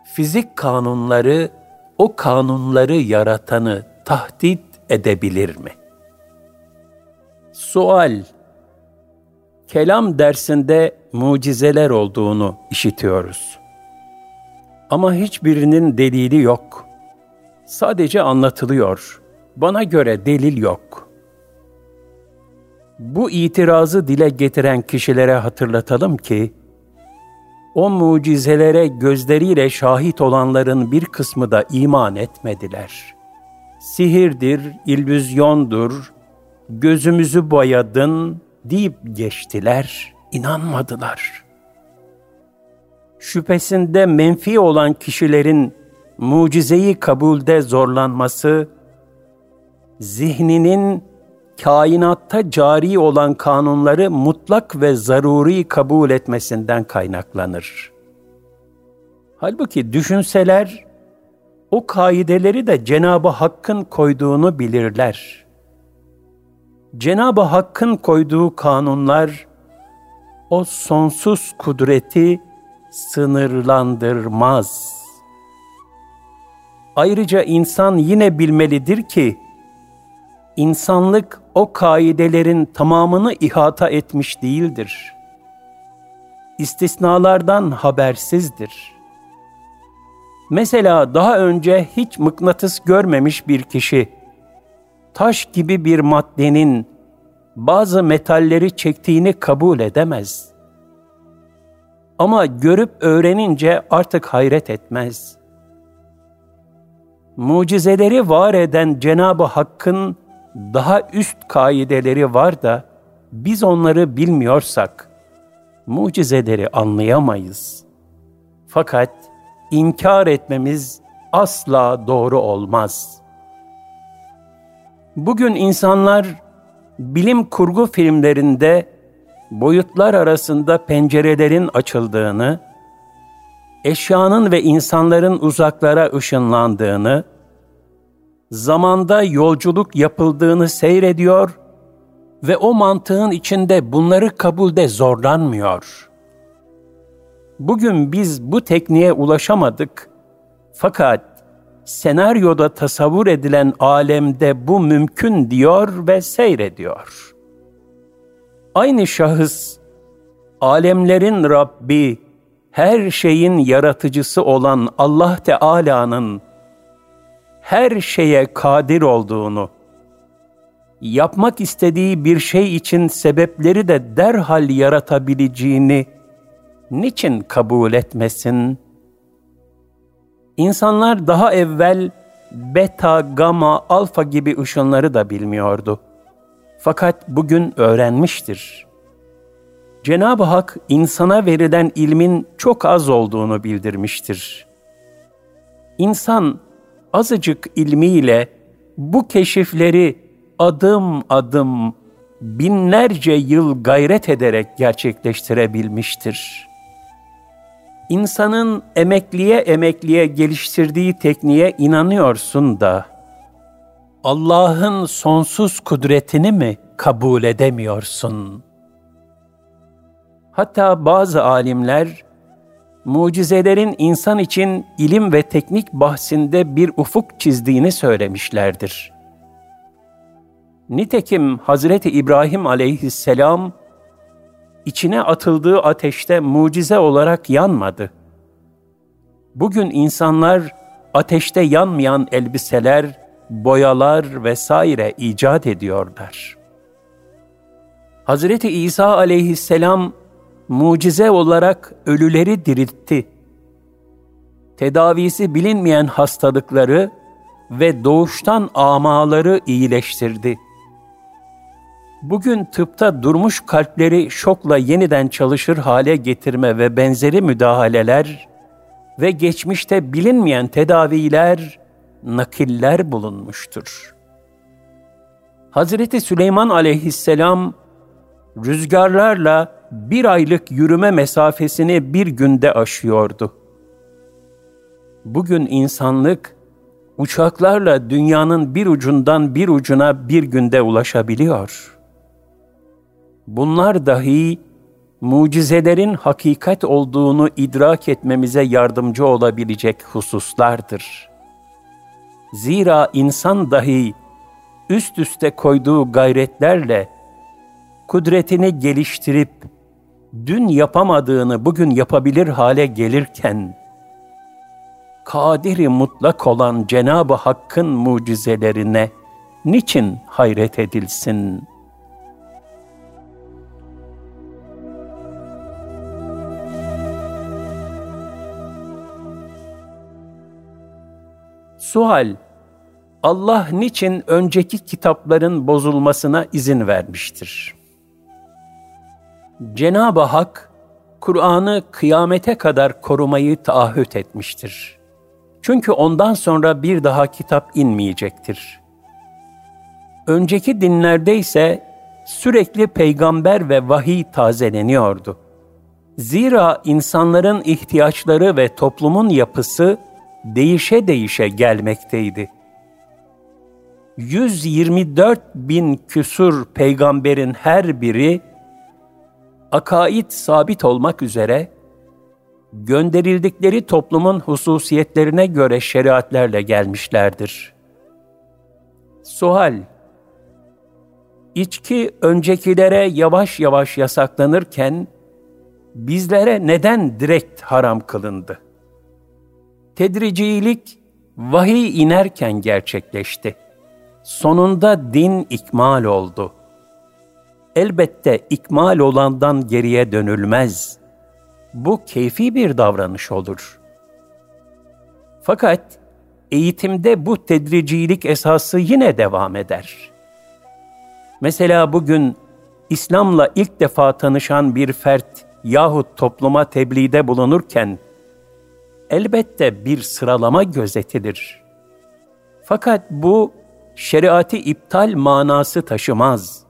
Fizik kanunları o kanunları yaratanı tahdit edebilir mi? Sual Kelam dersinde mucizeler olduğunu işitiyoruz. Ama hiçbirinin delili yok sadece anlatılıyor. Bana göre delil yok. Bu itirazı dile getiren kişilere hatırlatalım ki, o mucizelere gözleriyle şahit olanların bir kısmı da iman etmediler. Sihirdir, illüzyondur, gözümüzü boyadın deyip geçtiler. inanmadılar. Şüphesinde menfi olan kişilerin mucizeyi kabulde zorlanması, zihninin kainatta cari olan kanunları mutlak ve zaruri kabul etmesinden kaynaklanır. Halbuki düşünseler, o kaideleri de Cenab-ı Hakk'ın koyduğunu bilirler. Cenab-ı Hakk'ın koyduğu kanunlar, o sonsuz kudreti sınırlandırmaz. Ayrıca insan yine bilmelidir ki, insanlık o kaidelerin tamamını ihata etmiş değildir. İstisnalardan habersizdir. Mesela daha önce hiç mıknatıs görmemiş bir kişi, taş gibi bir maddenin bazı metalleri çektiğini kabul edemez. Ama görüp öğrenince artık hayret etmez. Mucizeleri var eden Cenab-ı Hakk'ın daha üst kaideleri var da biz onları bilmiyorsak mucizeleri anlayamayız. Fakat inkar etmemiz asla doğru olmaz. Bugün insanlar bilim kurgu filmlerinde boyutlar arasında pencerelerin açıldığını, eşyanın ve insanların uzaklara ışınlandığını, zamanda yolculuk yapıldığını seyrediyor ve o mantığın içinde bunları kabulde zorlanmıyor. Bugün biz bu tekniğe ulaşamadık fakat senaryoda tasavvur edilen alemde bu mümkün diyor ve seyrediyor. Aynı şahıs, alemlerin Rabbi, her şeyin yaratıcısı olan Allah Teala'nın her şeye kadir olduğunu, yapmak istediği bir şey için sebepleri de derhal yaratabileceğini niçin kabul etmesin? İnsanlar daha evvel beta, gamma, alfa gibi ışınları da bilmiyordu. Fakat bugün öğrenmiştir. Cenab-ı Hak insana verilen ilmin çok az olduğunu bildirmiştir. İnsan azıcık ilmiyle bu keşifleri adım adım binlerce yıl gayret ederek gerçekleştirebilmiştir. İnsanın emekliye emekliye geliştirdiği tekniğe inanıyorsun da Allah'ın sonsuz kudretini mi kabul edemiyorsun? Hatta bazı alimler mucizelerin insan için ilim ve teknik bahsinde bir ufuk çizdiğini söylemişlerdir. Nitekim Hazreti İbrahim aleyhisselam içine atıldığı ateşte mucize olarak yanmadı. Bugün insanlar ateşte yanmayan elbiseler, boyalar vesaire icat ediyorlar. Hazreti İsa aleyhisselam mucize olarak ölüleri diriltti. Tedavisi bilinmeyen hastalıkları ve doğuştan amaları iyileştirdi. Bugün tıpta durmuş kalpleri şokla yeniden çalışır hale getirme ve benzeri müdahaleler ve geçmişte bilinmeyen tedaviler, nakiller bulunmuştur. Hazreti Süleyman aleyhisselam rüzgarlarla bir aylık yürüme mesafesini bir günde aşıyordu. Bugün insanlık uçaklarla dünyanın bir ucundan bir ucuna bir günde ulaşabiliyor. Bunlar dahi mucizelerin hakikat olduğunu idrak etmemize yardımcı olabilecek hususlardır. Zira insan dahi üst üste koyduğu gayretlerle kudretini geliştirip dün yapamadığını bugün yapabilir hale gelirken, kadiri mutlak olan Cenab-ı Hakk'ın mucizelerine niçin hayret edilsin? Sual Allah niçin önceki kitapların bozulmasına izin vermiştir? Cenab-ı Hak, Kur'an'ı kıyamete kadar korumayı taahhüt etmiştir. Çünkü ondan sonra bir daha kitap inmeyecektir. Önceki dinlerde ise sürekli peygamber ve vahiy tazeleniyordu. Zira insanların ihtiyaçları ve toplumun yapısı değişe değişe gelmekteydi. 124 bin küsur peygamberin her biri akaid sabit olmak üzere gönderildikleri toplumun hususiyetlerine göre şeriatlerle gelmişlerdir. Suhal İçki öncekilere yavaş yavaş yasaklanırken bizlere neden direkt haram kılındı? Tedricilik vahiy inerken gerçekleşti. Sonunda din ikmal oldu. Elbette ikmal olandan geriye dönülmez. Bu keyfi bir davranış olur. Fakat eğitimde bu tedricilik esası yine devam eder. Mesela bugün İslam'la ilk defa tanışan bir fert yahut topluma tebliğde bulunurken elbette bir sıralama gözetilir. Fakat bu şeriatı iptal manası taşımaz.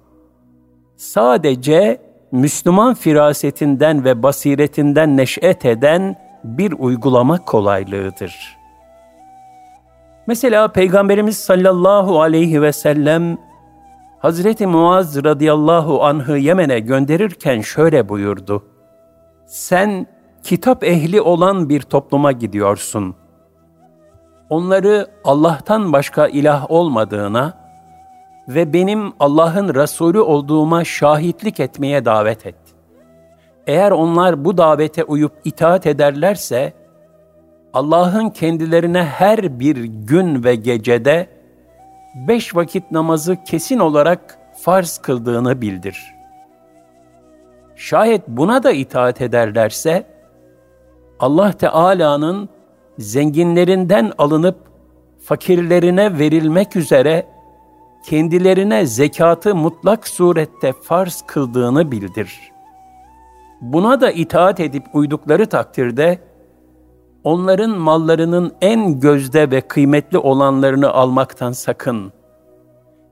Sadece Müslüman firasetinden ve basiretinden neş'et eden bir uygulama kolaylığıdır. Mesela Peygamberimiz sallallahu aleyhi ve sellem Hazreti Muaz radıyallahu anh'ı Yemen'e gönderirken şöyle buyurdu. Sen kitap ehli olan bir topluma gidiyorsun. Onları Allah'tan başka ilah olmadığına ve benim Allah'ın Resulü olduğuma şahitlik etmeye davet et. Eğer onlar bu davete uyup itaat ederlerse, Allah'ın kendilerine her bir gün ve gecede beş vakit namazı kesin olarak farz kıldığını bildir. Şayet buna da itaat ederlerse, Allah Teala'nın zenginlerinden alınıp fakirlerine verilmek üzere kendilerine zekatı mutlak surette farz kıldığını bildir. Buna da itaat edip uydukları takdirde, onların mallarının en gözde ve kıymetli olanlarını almaktan sakın.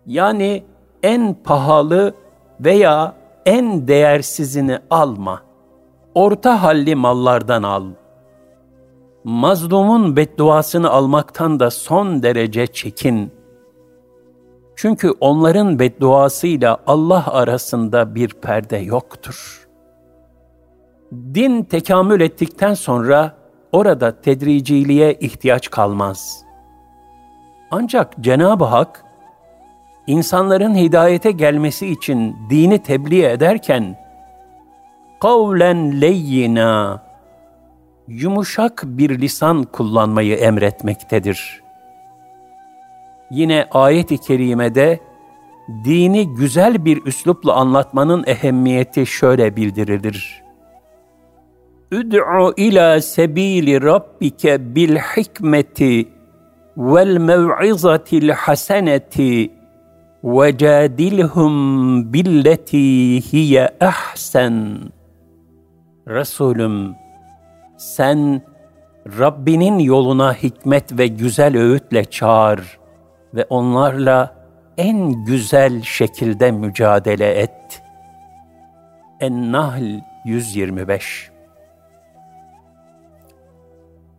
Yani en pahalı veya en değersizini alma. Orta halli mallardan al. Mazlumun bedduasını almaktan da son derece çekin. Çünkü onların bedduasıyla Allah arasında bir perde yoktur. Din tekamül ettikten sonra orada tedriciliğe ihtiyaç kalmaz. Ancak Cenab-ı Hak, insanların hidayete gelmesi için dini tebliğ ederken, kavlen leyyina, yumuşak bir lisan kullanmayı emretmektedir. Yine ayet-i kerimede, dini güzel bir üslupla anlatmanın ehemmiyeti şöyle bildirilir. Üd'u ila sebili rabbike bil hikmeti vel mev'izatil haseneti ve cadilhum billeti hiye ahsen. Resulüm sen Rabbinin yoluna hikmet ve güzel öğütle çağır ve onlarla en güzel şekilde mücadele et. En-Nahl 125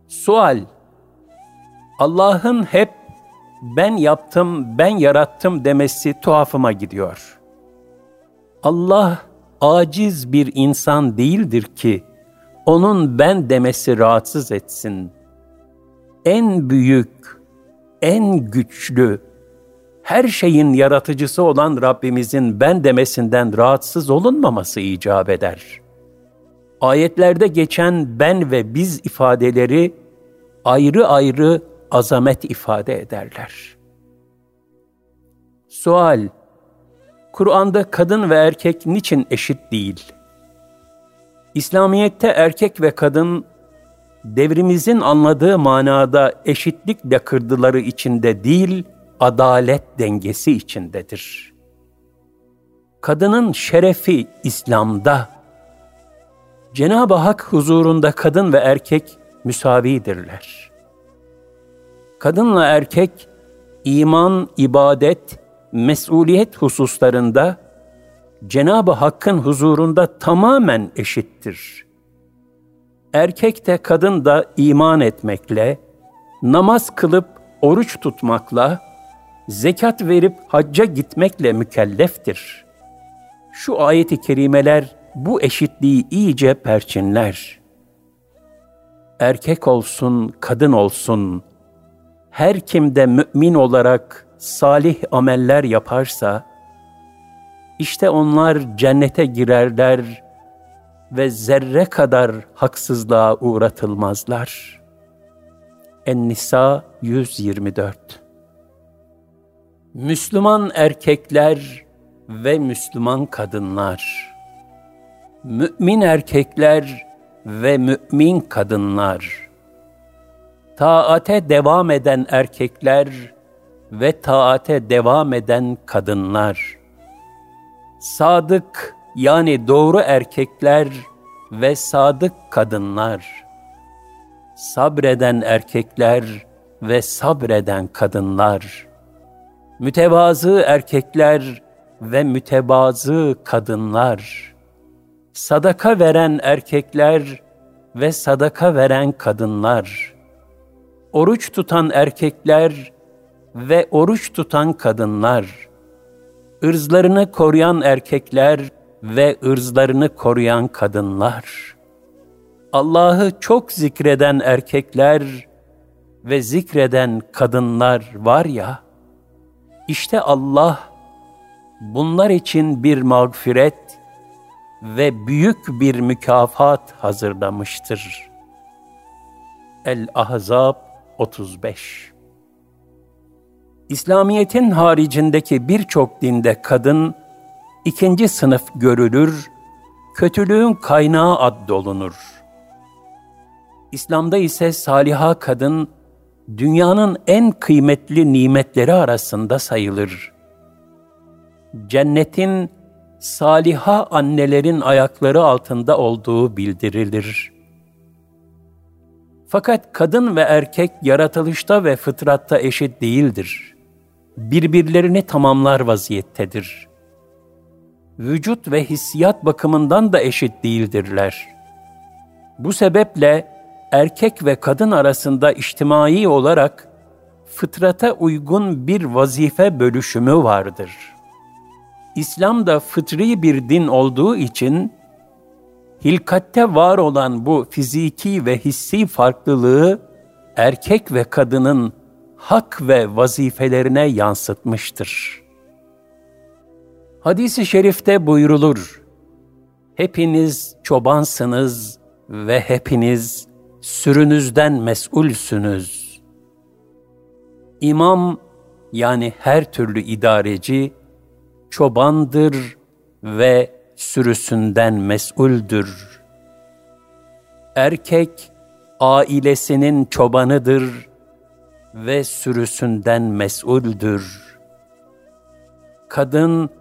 Sual Allah'ın hep ben yaptım, ben yarattım demesi tuhafıma gidiyor. Allah aciz bir insan değildir ki onun ben demesi rahatsız etsin. En büyük, en güçlü, her şeyin yaratıcısı olan Rabbimizin ben demesinden rahatsız olunmaması icap eder. Ayetlerde geçen ben ve biz ifadeleri ayrı ayrı azamet ifade ederler. Sual Kur'an'da kadın ve erkek niçin eşit değil? İslamiyet'te erkek ve kadın devrimizin anladığı manada eşitlik lakırdıları içinde değil, adalet dengesi içindedir. Kadının şerefi İslam'da, Cenab-ı Hak huzurunda kadın ve erkek müsavidirler. Kadınla erkek iman, ibadet, mesuliyet hususlarında Cenab-ı Hakk'ın huzurunda tamamen eşittir. Erkek de kadın da iman etmekle, namaz kılıp oruç tutmakla, zekat verip hacca gitmekle mükelleftir. Şu ayeti kerimeler bu eşitliği iyice perçinler. Erkek olsun, kadın olsun, her kimde mümin olarak salih ameller yaparsa, işte onlar cennete girerler ve zerre kadar haksızlığa uğratılmazlar. En-Nisa 124 Müslüman erkekler ve Müslüman kadınlar, mümin erkekler ve mümin kadınlar, taate devam eden erkekler ve taate devam eden kadınlar, sadık yani doğru erkekler ve sadık kadınlar, sabreden erkekler ve sabreden kadınlar, mütevazı erkekler ve mütebazı kadınlar, sadaka veren erkekler ve sadaka veren kadınlar, oruç tutan erkekler ve oruç tutan kadınlar, ırzlarını koruyan erkekler ve ırzlarını koruyan kadınlar, Allah'ı çok zikreden erkekler ve zikreden kadınlar var ya, işte Allah bunlar için bir mağfiret ve büyük bir mükafat hazırlamıştır. El-Ahzab 35 İslamiyet'in haricindeki birçok dinde kadın ikinci sınıf görülür, kötülüğün kaynağı addolunur. İslam'da ise saliha kadın dünyanın en kıymetli nimetleri arasında sayılır. Cennetin saliha annelerin ayakları altında olduğu bildirilir. Fakat kadın ve erkek yaratılışta ve fıtratta eşit değildir. Birbirlerini tamamlar vaziyettedir. Vücut ve hissiyat bakımından da eşit değildirler. Bu sebeple erkek ve kadın arasında içtimai olarak fıtrata uygun bir vazife bölüşümü vardır.'' İslam da fıtri bir din olduğu için hilkatte var olan bu fiziki ve hissi farklılığı erkek ve kadının hak ve vazifelerine yansıtmıştır. Hadis-i şerifte buyrulur, hepiniz çobansınız ve hepiniz sürünüzden mesulsünüz. İmam yani her türlü idareci, çobandır ve sürüsünden mesuldür. Erkek ailesinin çobanıdır ve sürüsünden mesuldür. Kadın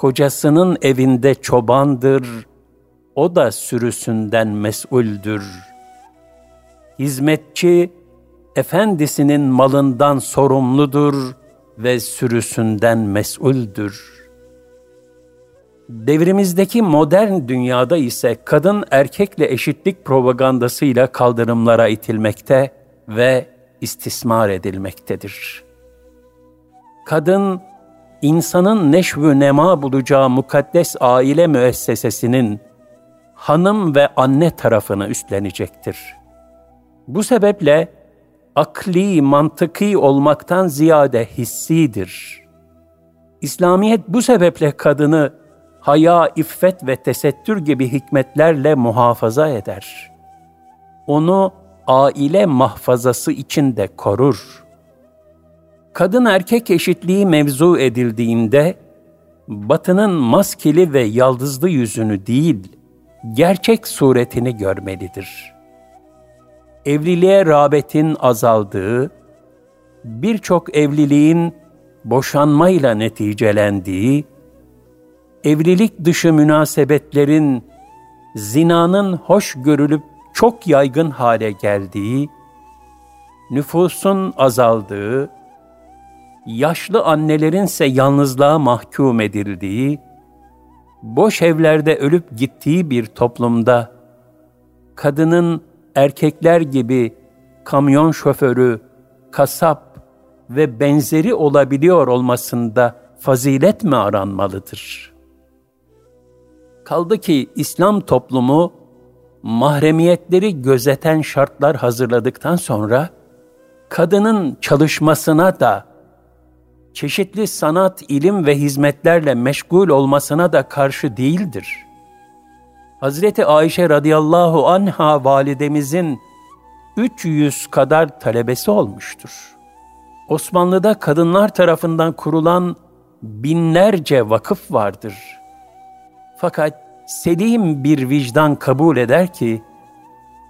kocasının evinde çobandır, o da sürüsünden mesuldür. Hizmetçi efendisinin malından sorumludur ve sürüsünden mesuldür.'' Devrimizdeki modern dünyada ise kadın erkekle eşitlik propagandasıyla kaldırımlara itilmekte ve istismar edilmektedir. Kadın, insanın neşvü nema bulacağı mukaddes aile müessesesinin hanım ve anne tarafını üstlenecektir. Bu sebeple akli, mantıki olmaktan ziyade hissidir. İslamiyet bu sebeple kadını haya, iffet ve tesettür gibi hikmetlerle muhafaza eder. Onu aile mahfazası içinde korur. Kadın erkek eşitliği mevzu edildiğinde, batının maskeli ve yaldızlı yüzünü değil, gerçek suretini görmelidir. Evliliğe rağbetin azaldığı, birçok evliliğin boşanmayla neticelendiği, evlilik dışı münasebetlerin zinanın hoş görülüp çok yaygın hale geldiği, nüfusun azaldığı, yaşlı annelerinse yalnızlığa mahkum edildiği, boş evlerde ölüp gittiği bir toplumda, kadının erkekler gibi kamyon şoförü, kasap ve benzeri olabiliyor olmasında fazilet mi aranmalıdır? Kaldı ki İslam toplumu mahremiyetleri gözeten şartlar hazırladıktan sonra kadının çalışmasına da çeşitli sanat, ilim ve hizmetlerle meşgul olmasına da karşı değildir. Hazreti Ayşe radıyallahu anha validemizin 300 kadar talebesi olmuştur. Osmanlı'da kadınlar tarafından kurulan binlerce vakıf vardır. Fakat selim bir vicdan kabul eder ki,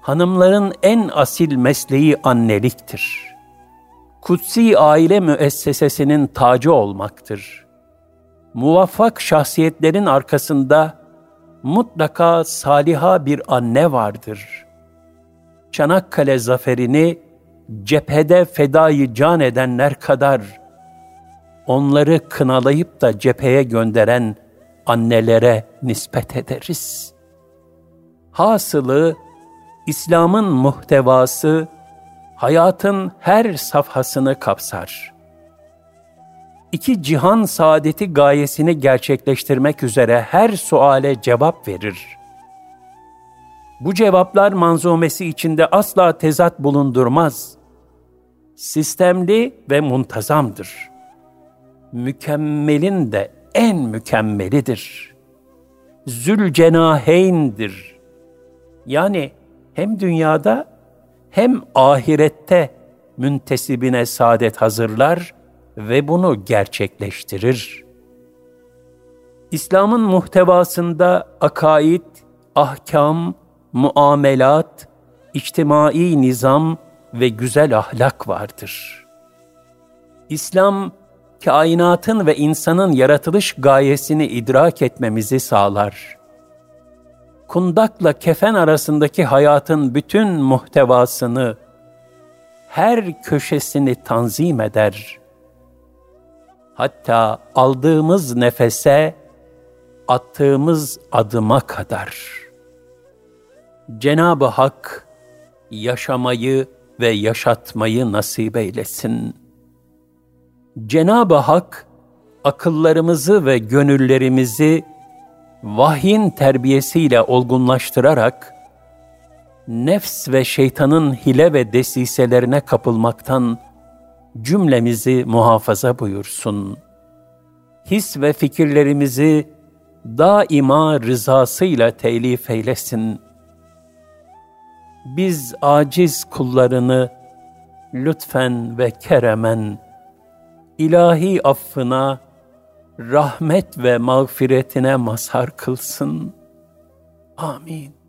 hanımların en asil mesleği anneliktir. Kutsi aile müessesesinin tacı olmaktır. Muvaffak şahsiyetlerin arkasında mutlaka saliha bir anne vardır. Çanakkale zaferini cephede fedayı can edenler kadar onları kınalayıp da cepheye gönderen annelere nispet ederiz. Hasılı İslam'ın muhtevası hayatın her safhasını kapsar. İki cihan saadeti gayesini gerçekleştirmek üzere her suale cevap verir. Bu cevaplar manzumesi içinde asla tezat bulundurmaz. Sistemli ve muntazamdır. Mükemmelin de en mükemmelidir. Zülcenaheyn'dir. Yani hem dünyada hem ahirette müntesibine saadet hazırlar ve bunu gerçekleştirir. İslam'ın muhtevasında akaid, ahkam, muamelat, içtimai nizam ve güzel ahlak vardır. İslam, kainatın ve insanın yaratılış gayesini idrak etmemizi sağlar. Kundakla kefen arasındaki hayatın bütün muhtevasını, her köşesini tanzim eder. Hatta aldığımız nefese, attığımız adıma kadar. Cenab-ı Hak yaşamayı ve yaşatmayı nasip eylesin.'' Cenab-ı Hak akıllarımızı ve gönüllerimizi vahyin terbiyesiyle olgunlaştırarak nefs ve şeytanın hile ve desiselerine kapılmaktan cümlemizi muhafaza buyursun. His ve fikirlerimizi daima rızasıyla telif eylesin. Biz aciz kullarını lütfen ve keremen ilahi affına, rahmet ve mağfiretine mazhar kılsın. Amin.